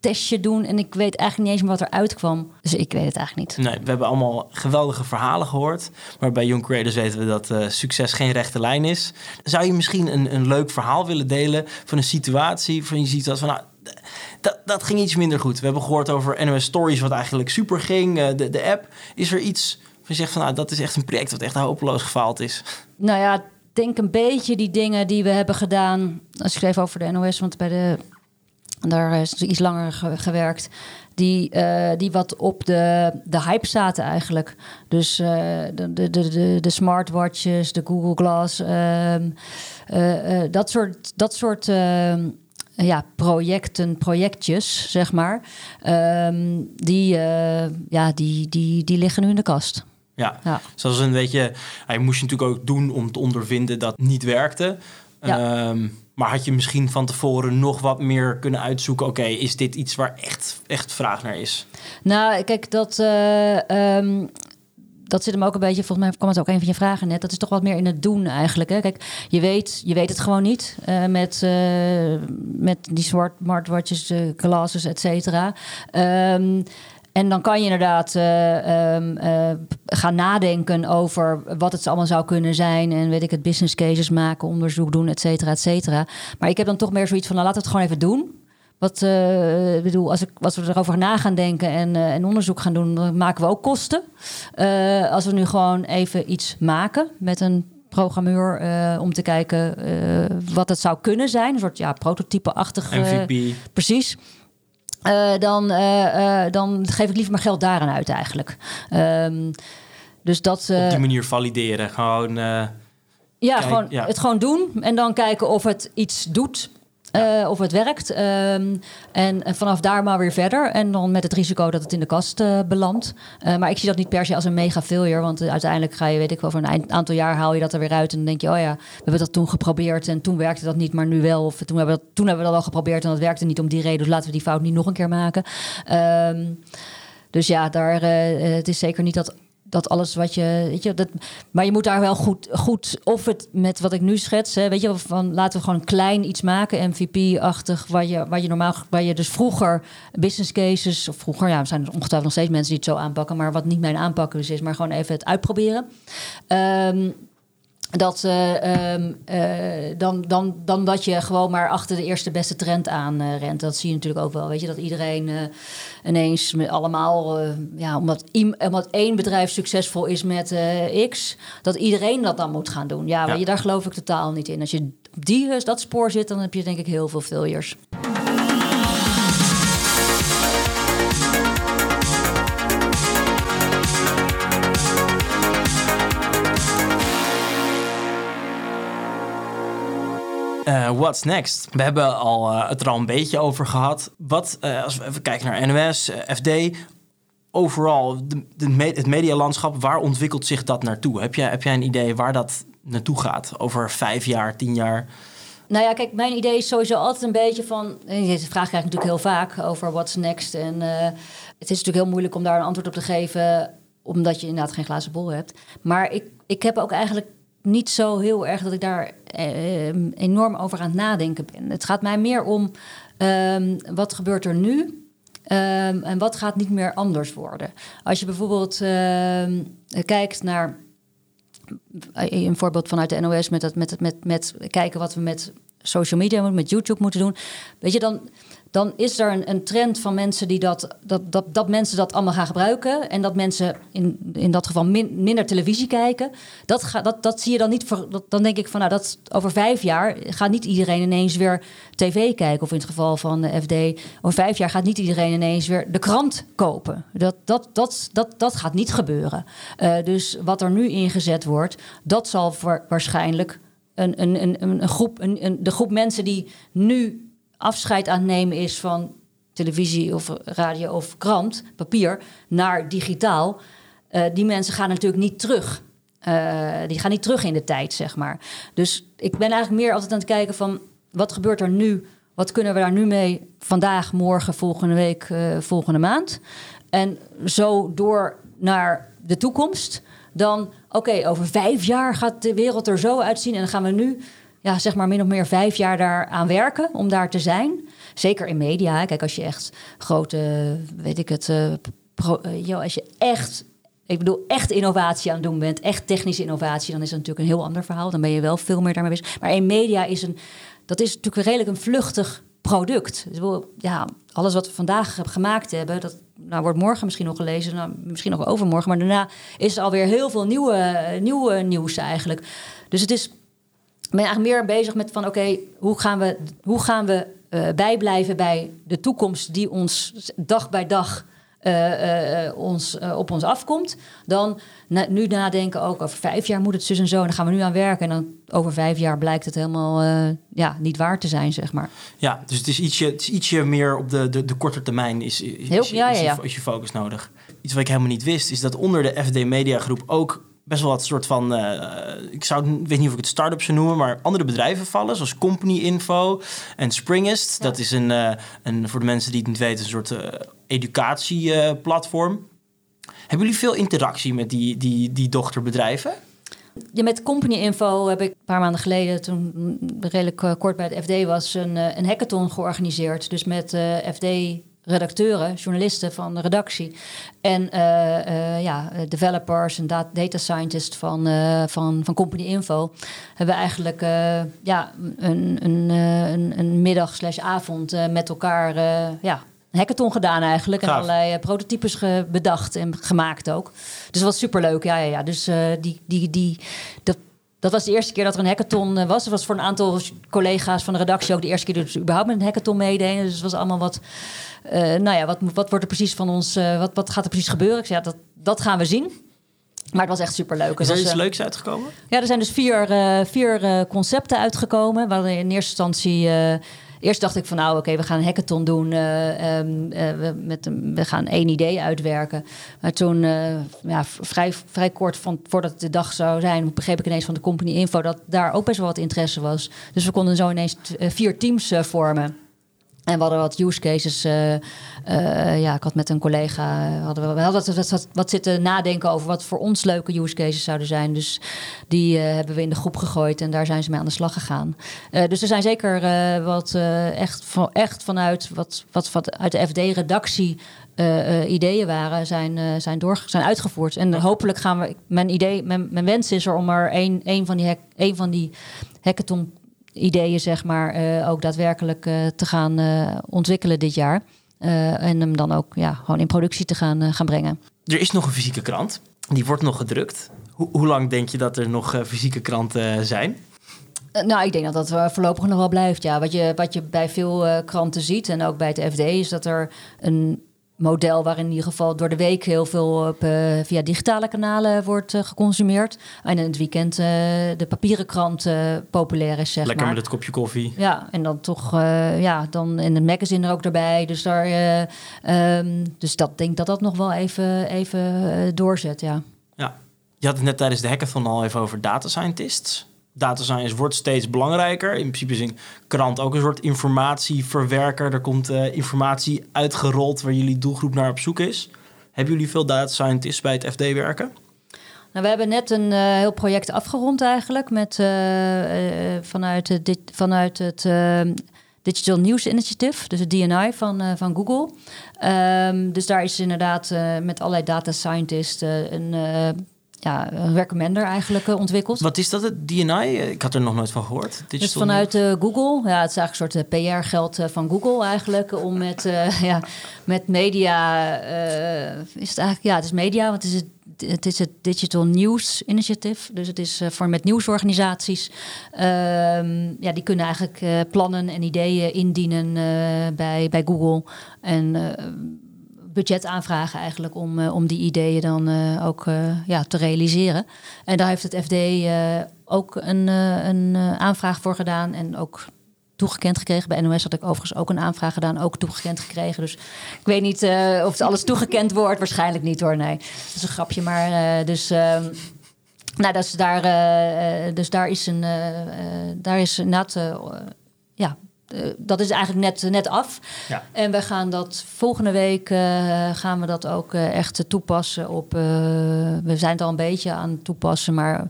testje doen en ik weet eigenlijk niet eens meer wat eruit kwam. Dus ik weet het eigenlijk niet. Nee, we hebben allemaal geweldige verhalen gehoord. Maar bij Young Creators weten we dat eh, succes geen rechte lijn is. Zou je misschien een, een leuk verhaal willen delen van een situatie... van je ziet dat van... Nou, dat, dat ging iets minder goed. We hebben gehoord over NOS Stories wat eigenlijk super ging. eh, de, de app. Is er iets van je zegt van... Nou, dat is echt een project wat echt hopeloos gefaald is. Nou ja, denk een beetje die dingen die we hebben gedaan. Ik even over de NOS, want bij de. Daar is iets langer ge- gewerkt. Die, eh, die wat op de, de hype zaten eigenlijk. Dus eh, de, de, de, de, smartwatches, de Google Glass. ehm, eh, eh, dat soort, dat soort ehm, ja, projecten, projectjes, zeg maar. ehm, die, eh, ja, die, die, die liggen nu in de kast. Ja, Ja. zoals een beetje... Hij moest je natuurlijk ook doen om te ondervinden dat het niet werkte. Ja. Ehm, maar had je misschien van tevoren nog wat meer kunnen uitzoeken... oké, is dit iets waar echt, echt vraag naar is? Nou, kijk, dat, eh, ehm, dat zit hem ook een beetje. Volgens mij kwam het ook een van je vragen net. Dat is toch wat meer in het doen eigenlijk. Hè? Kijk, je weet, je weet het gewoon niet eh, met, eh, met die smart, smartwatches, eh, glasses, et cetera. Ehm, en dan kan je inderdaad eh, ehm, eh, gaan nadenken over wat het allemaal zou kunnen zijn. En weet ik het, business cases maken, onderzoek doen, et cetera, et cetera. Maar ik heb dan toch meer zoiets van, nou, we het gewoon even doen. Wat eh, ik bedoel, als, ik, als we erover na gaan denken en, eh, en onderzoek gaan doen, dan maken we ook kosten. Eh, als we nu gewoon even iets maken met een programmeur om te kijken wat het zou kunnen zijn, een soort ja, prototype-achtig. MVP. Precies. Dan, dan geef ik liever mijn geld daaraan uit eigenlijk. Ehm, dus dat. Op die manier valideren. Gewoon... ja, Kijk, gewoon, ja. het gewoon doen en dan kijken of het iets doet. Eh, of het werkt. Ehm, en, vanaf daar maar weer verder. En dan met het risico dat het in de kast eh, belandt. Eh, maar ik zie dat niet per se als een mega failure. Want uiteindelijk ga je, weet ik wel, over een aantal jaar haal je dat er weer uit. En dan denk je, oh ja, we hebben dat toen geprobeerd. En toen werkte dat niet, maar nu wel. Of toen hebben we dat, toen hebben we dat al geprobeerd en dat werkte niet om die reden. Dus laten we die fout niet nog een keer maken. Ehm, dus ja, daar, het is zeker niet dat, dat alles wat je. Weet je dat, maar je moet daar wel goed, goed. Of het met wat ik nu schets. Hè, weet je, van laten we gewoon klein iets maken, MVP-achtig. Waar je, waar je normaal. Waar je dus vroeger business cases. Of vroeger, ja, er zijn ongetwijfeld nog steeds mensen die het zo aanpakken. Maar wat niet mijn aanpak dus is, maar gewoon even het uitproberen. Ehm, dat, eh, ehm, eh, dan, dan, dan dat je gewoon maar achter de eerste beste trend aan eh, rent. Dat zie je natuurlijk ook wel. Weet je, dat iedereen ineens met allemaal, ja, omdat, omdat één bedrijf succesvol is met X, dat iedereen dat dan moet gaan doen. Ja, weet je, daar geloof ik totaal niet in. Als je op die, dat spoor zit, dan heb je denk ik heel veel failures. Eh, what's next? We hebben al, eh, het er al een beetje over gehad. Wat, eh, als we even kijken naar NOS, FD, overal, de, me- het medialandschap, waar ontwikkelt zich dat naartoe? Heb jij, heb jij een idee waar dat naartoe gaat? Over vijf jaar, tien jaar? Nou ja, kijk, mijn idee is sowieso altijd een beetje van. Deze vraag krijg ik natuurlijk heel vaak over what's next. En het is natuurlijk heel moeilijk om daar een antwoord op te geven, omdat je inderdaad geen glazen bol hebt. Maar ik, ik heb ook eigenlijk niet zo heel erg dat ik daar eh, enorm over aan het nadenken ben. Het gaat mij meer om ehm, wat gebeurt er nu Ehm, en wat gaat niet meer anders worden. Als je bijvoorbeeld ehm, kijkt naar een voorbeeld vanuit de NOS met, dat, met, het- met, met kijken wat we met social media met YouTube moeten doen. Weet je, dan, dan is er een, een trend van mensen die dat, dat, dat, dat mensen dat allemaal gaan gebruiken. En dat mensen in, in dat geval min- minder televisie kijken. Dat, dat, dat zie je dan niet. Voor, dan denk ik van nou, dat over vijf jaar gaat niet iedereen ineens weer tv kijken. Of in het geval van de FD. Over vijf jaar gaat niet iedereen ineens weer de krant kopen. Dat, dat, dat, dat, dat gaat niet gebeuren. Eh, dus wat er nu ingezet wordt, dat zal waarschijnlijk een, een, een, een groep, een, een, de groep mensen die nu afscheid aan het nemen is van televisie of radio of krant, papier, naar digitaal. eh, die mensen gaan natuurlijk niet terug. Eh, die gaan niet terug in de tijd, zeg maar. Dus ik ben eigenlijk meer altijd aan het kijken van wat gebeurt er nu? Wat kunnen we daar nu mee vandaag, morgen, volgende week, eh, volgende maand? En zo door naar de toekomst dan, oké, over vijf jaar gaat de wereld er zo uitzien en dan gaan we nu, ja, zeg maar min of meer vijf jaar daaraan werken om daar te zijn. Zeker in media. Kijk, als je echt grote, weet ik het, uh, als je echt ik bedoel, echt innovatie aan het doen bent, echt technische innovatie, dan is het natuurlijk een heel ander verhaal. Dan ben je wel veel meer daarmee bezig. Maar in media is een, dat is natuurlijk redelijk een vluchtig product. Dus, ja, alles wat we vandaag gemaakt hebben, dat nou, wordt morgen misschien nog gelezen, nou, misschien nog overmorgen, maar daarna is er alweer heel veel nieuwe, nieuwe nieuws eigenlijk. Dus het is, ben eigenlijk meer bezig met van oké, hoe gaan we, hoe gaan we uh, bijblijven bij de toekomst die ons dag bij dag uh, uh, ons, op ons afkomt. Dan na, nu nadenken ook over vijf jaar moet het zus en zo. En dan gaan we nu aan werken. En dan over vijf jaar blijkt het helemaal ja, niet waar te zijn, zeg maar. Ja, dus het is ietsje, het is ietsje meer op de, de, de korte termijn is, is, Heel, is, ja, ja, ja. is je focus nodig. Iets wat ik helemaal niet wist, is dat onder de FD Media Groep ook best wel wat soort van, uh, ik zou, weet niet of ik het start-up zou noemen, maar andere bedrijven vallen, zoals Company Info en Springest. Dat is een, uh, een, voor de mensen die het niet weten, een soort uh, educatieplatform. Hebben jullie veel interactie met die, die, die dochterbedrijven? Ja, met Company Info heb ik een paar maanden geleden, toen redelijk kort bij het FD was, een, een hackathon georganiseerd. Dus met FD redacteuren, journalisten van de redactie en uh, uh, ja, developers en data scientists van, uh, van, van Company Info hebben eigenlijk ja, een, een, een, een middag slash avond met elkaar ja, een hackathon gedaan eigenlijk. En allerlei prototypes bedacht en gemaakt ook. Dus dat was superleuk. Ja, ja, ja. Dus die, die, die, dat, dat was de eerste keer dat er een hackathon was. Dat was voor een aantal collega's van de redactie ook de eerste keer dat ze überhaupt met een hackathon meededen. Dus het was allemaal wat uh, nou ja, wat, wat wordt er precies van ons, uh, wat, wat gaat er precies gebeuren? Ik zei, ja, dat, dat gaan we zien. Maar het was echt superleuk. Is er iets leuks uitgekomen? Ja, er zijn dus vier, uh, vier concepten uitgekomen. Waar in eerste instantie... Eerst dacht ik van nou, oké, we gaan een hackathon doen. Um, we, met, we gaan één idee uitwerken. Maar toen, ja, vrij, vrij kort van, voordat de dag zou zijn, begreep ik ineens van de company info dat daar ook best wel wat interesse was. Dus we konden zo ineens vier teams vormen. En we hadden wat use cases. Uh, uh, ja, ik had met een collega hadden we, hadden wat, wat, wat, zitten nadenken over wat voor ons leuke use cases zouden zijn. Dus die uh, hebben we in de groep gegooid en daar zijn ze mee aan de slag gegaan. dus er zijn zeker wat echt, van, echt vanuit wat, wat, wat uit de FD-redactie ideeën waren, zijn, zijn, door, zijn uitgevoerd. En hopelijk gaan we. Mijn idee, mijn, mijn wens is er om er een, een van die, hack, een van die hackathon ideeën, zeg maar, uh, ook daadwerkelijk uh, te gaan uh, ontwikkelen dit jaar. en hem dan ook ja, gewoon in productie te gaan, gaan brengen. Er is nog een fysieke krant. Die wordt nog gedrukt. Ho hoe lang denk je dat er nog fysieke kranten zijn? Nou, ik denk dat dat voorlopig nog wel blijft. Ja, wat je, wat je bij veel kranten ziet en ook bij het FD is dat er een model waarin in ieder geval door de week heel veel op, uh, via digitale kanalen wordt uh, geconsumeerd. En in het weekend uh, de papieren krant populair is, zeg Lekker maar. met het kopje koffie. Ja, en dan toch, ja, dan in het magazine er ook erbij. Dus, daar, um, dus dat denk dat dat nog wel even, even doorzet, ja. Ja, je had het net tijdens de hackathon al even over data scientists data science wordt steeds belangrijker. In principe is een krant ook een soort informatieverwerker. Er komt uh, informatie uitgerold waar jullie doelgroep naar op zoek is. Hebben jullie veel data scientists bij het FD werken? Nou, we hebben net een uh, heel project afgerond eigenlijk met, uh, vanuit, dit, vanuit het Digital News Initiative, dus het DNI van, van Google. Um, dus daar is inderdaad met allerlei data scientists een ja, een recommender eigenlijk uh, ontwikkeld. Wat is dat, het DNI? Ik had er nog nooit van gehoord. Digital dus vanuit uh, Google. Ja, het is eigenlijk een soort uh, PR-geld van Google eigenlijk. Om met, <laughs> ja, met media... is het eigenlijk... Ja, het is media, want het is het het is het Digital News Initiative. Dus het is voor met nieuwsorganisaties. Um, ja, die kunnen eigenlijk plannen en ideeën indienen bij, bij Google. En budget aanvragen eigenlijk om, uh, om die ideeën dan uh, ook uh, ja, te realiseren. En daar heeft het FD ook een, een aanvraag voor gedaan en ook toegekend gekregen. Bij NOS had ik overigens ook een aanvraag gedaan, ook toegekend gekregen. Dus ik weet niet of het alles toegekend wordt. Waarschijnlijk niet hoor, nee. Dat is een grapje, maar dus... Ehm, nou, dat is daar, dus daar is een, daar is inderdaad, ja, dat is eigenlijk net, net af. Ja. En we gaan dat volgende week gaan we dat ook echt toepassen op. we zijn het al een beetje aan het toepassen, maar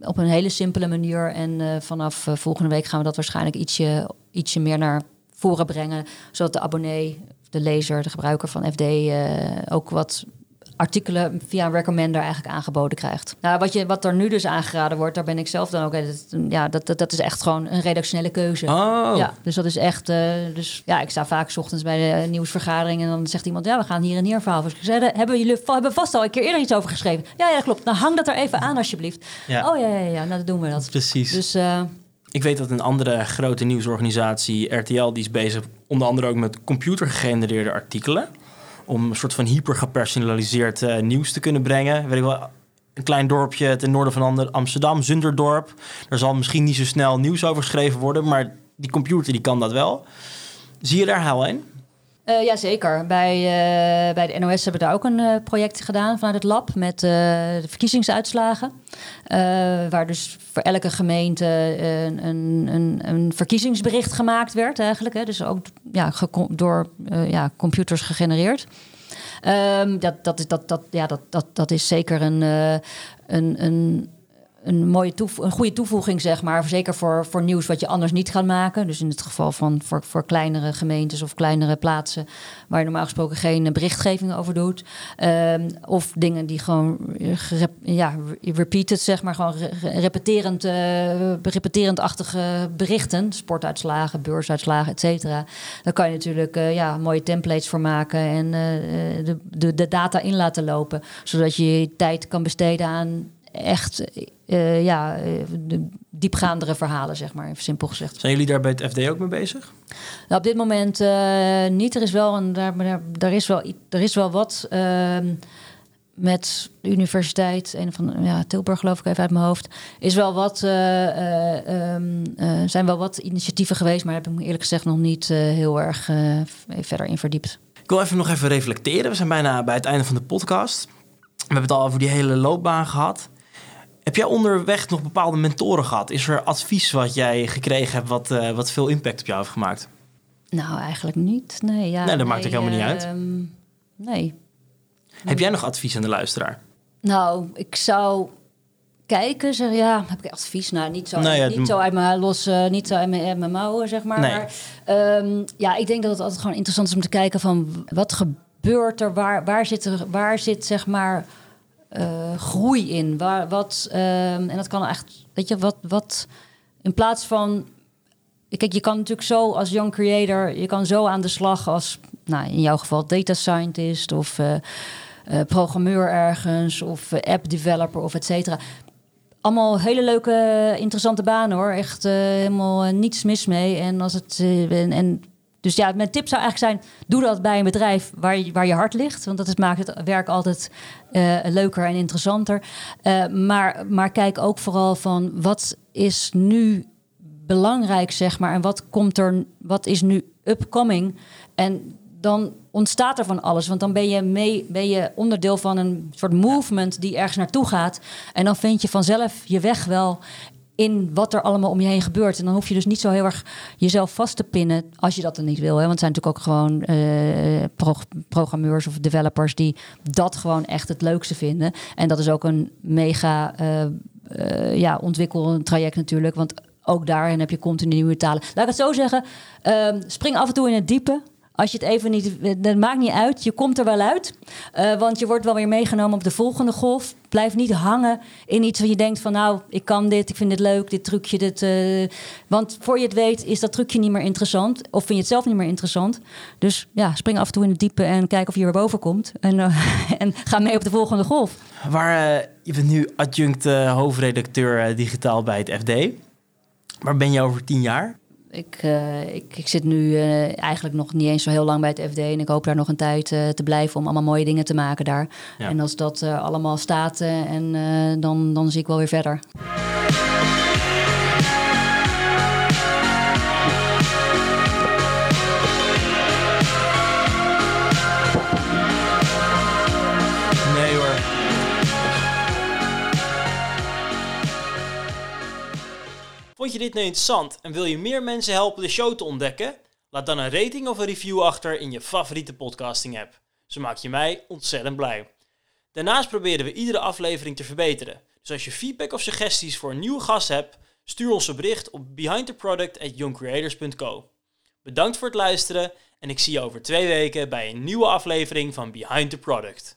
op een hele simpele manier. En vanaf volgende week gaan we dat waarschijnlijk ietsje, ietsje meer naar voren brengen. Zodat de abonnee, de lezer, de gebruiker van FD ook wat artikelen via een recommender eigenlijk aangeboden krijgt. Nou, wat, je, wat er nu dus aangeraden wordt, daar ben ik zelf dan ook. Ja, dat, dat, dat is echt gewoon een redactionele keuze. Oh. Ja, dus dat is echt. Uh, dus ja, ik sta vaak s ochtends bij de nieuwsvergadering en dan zegt iemand: Ja, we gaan hier en hier verhaal. Dus ik zei: Hebben jullie hebben vast al een keer eerder iets over geschreven? Ja, ja, klopt. Nou, hang dat er even aan alsjeblieft. Ja. Oh ja, ja, ja, nou, dan doen we dat. Precies. Dus. Uh, ik weet dat een andere grote nieuwsorganisatie, RTL, die is bezig onder andere ook met computergegenereerde artikelen om een soort van hyper gepersonaliseerd uh, nieuws te kunnen brengen. Weet ik wel, een klein dorpje ten noorden van Amsterdam, Zunderdorp. Daar zal misschien niet zo snel nieuws over geschreven worden, maar die computer die kan dat wel. Zie je daar haal in? Uh, Jazeker. Bij, uh, bij de NOS hebben we daar ook een uh, project gedaan vanuit het lab met de verkiezingsuitslagen. waar dus voor elke gemeente een, een, een, verkiezingsbericht gemaakt werd eigenlijk. Hè. Dus ook ja, door ja, computers gegenereerd. Um, dat, dat, dat, dat, ja, dat, dat, dat is zeker een, een, een een, mooie een goede toevoeging, zeg maar. Zeker voor, voor nieuws wat je anders niet gaat maken. Dus in het geval van voor, voor kleinere gemeentes of kleinere plaatsen... waar je normaal gesproken geen berichtgeving over doet. Ehm, of dingen die gewoon ja, repeated, zeg maar. Gewoon repeterend, uh, repeterend-achtige berichten. Sportuitslagen, beursuitslagen, et cetera. Daar kan je natuurlijk uh, ja, mooie templates voor maken... en de, de, de data in laten lopen. Zodat je je tijd kan besteden aan echt uh, ja, uh, diepgaandere verhalen, zeg maar, even simpel gezegd. Zijn jullie daar bij het FD ook mee bezig? Nou, op dit moment uh, niet. Er is wel, een, daar, daar, daar, is wel, er is wel wat ehm, met de universiteit, een van ja, Tilburg geloof ik even uit mijn hoofd, is wel wat, um, zijn wel wat initiatieven geweest, maar heb ik me eerlijk gezegd nog niet heel erg verder in verdiept. Ik wil even nog even reflecteren. We zijn bijna bij het einde van de podcast. We hebben het al over die hele loopbaan gehad. Heb jij onderweg nog bepaalde mentoren gehad? Is er advies wat jij gekregen hebt wat, uh, wat veel impact op jou heeft gemaakt? Nou, eigenlijk niet. Nee, ja, nee dat maakt ook helemaal niet uit. Ehm, nee. Heb jij nog advies aan de luisteraar? Nou, ik zou kijken. Zeg, ja, heb ik advies? Nou, niet zo, nee, niet zo uit mijn los, uh, niet zo uit mijn, mijn mouwen, zeg maar. Nee. maar um, ja, ik denk dat het altijd gewoon interessant is om te kijken van wat gebeurt er, waar, waar zit er, waar zit zeg maar uh, groei in. Waar, wat, uh, en dat kan echt, weet je, wat, wat in plaats van. Kijk, je kan natuurlijk zo als young creator, je kan zo aan de slag als, nou, in jouw geval data scientist of uh, programmeur ergens of app developer of et cetera. Allemaal hele leuke, interessante banen hoor. Echt helemaal niets mis mee. En als het en, en dus ja, mijn tip zou eigenlijk zijn: doe dat bij een bedrijf waar je, waar je hart ligt. Want dat is, maakt het werk altijd uh, leuker en interessanter. Uh, maar, maar kijk ook vooral van wat is nu belangrijk, zeg maar. En wat komt er, wat is nu upcoming? En dan ontstaat er van alles. Want dan ben je, mee, ben je onderdeel van een soort movement die ergens naartoe gaat. En dan vind je vanzelf je weg wel in wat er allemaal om je heen gebeurt. En dan hoef je dus niet zo heel erg jezelf vast te pinnen als je dat dan niet wil. Hè? Want het zijn natuurlijk ook gewoon uh, programmeurs of developers die dat gewoon echt het leukste vinden. En dat is ook een mega uh, uh, ja, traject natuurlijk. Want ook daarin heb je continu nieuwe talen. Laat ik het zo zeggen. Ehm, spring af en toe in het diepe. Als je het even niet. Dat maakt niet uit. Je komt er wel uit. Uh, want je wordt wel weer meegenomen op de volgende golf. Blijf niet hangen in iets waar je denkt van nou, ik kan dit, ik vind dit leuk, dit trucje, dit. Uh, want voor je het weet is dat trucje niet meer interessant. Of vind je het zelf niet meer interessant. Dus ja, spring af en toe in het diepe en kijk of je weer boven komt. En, uh, <laughs> en ga mee op de volgende golf. Waar, je bent nu adjunct hoofdredacteur digitaal bij het FD. Waar ben je over tien jaar? Ik, uh, ik, ik, zit nu uh, eigenlijk nog niet eens zo heel lang bij het FD. En ik hoop daar nog een tijd uh, te blijven om allemaal mooie dingen te maken daar. Ja. En als dat allemaal staat, en, dan, dan zie ik wel weer verder. Vond je dit nu interessant en wil je meer mensen helpen de show te ontdekken? Laat dan een rating of een review achter in je favoriete podcasting app. Zo maak je mij ontzettend blij. Daarnaast proberen we iedere aflevering te verbeteren. Dus als je feedback of suggesties voor een nieuwe gast hebt, stuur ons een bericht op behindtheproduct@youngcreators.co. Bedankt voor het luisteren en ik zie je over twee weken bij een nieuwe aflevering van Behind the Product.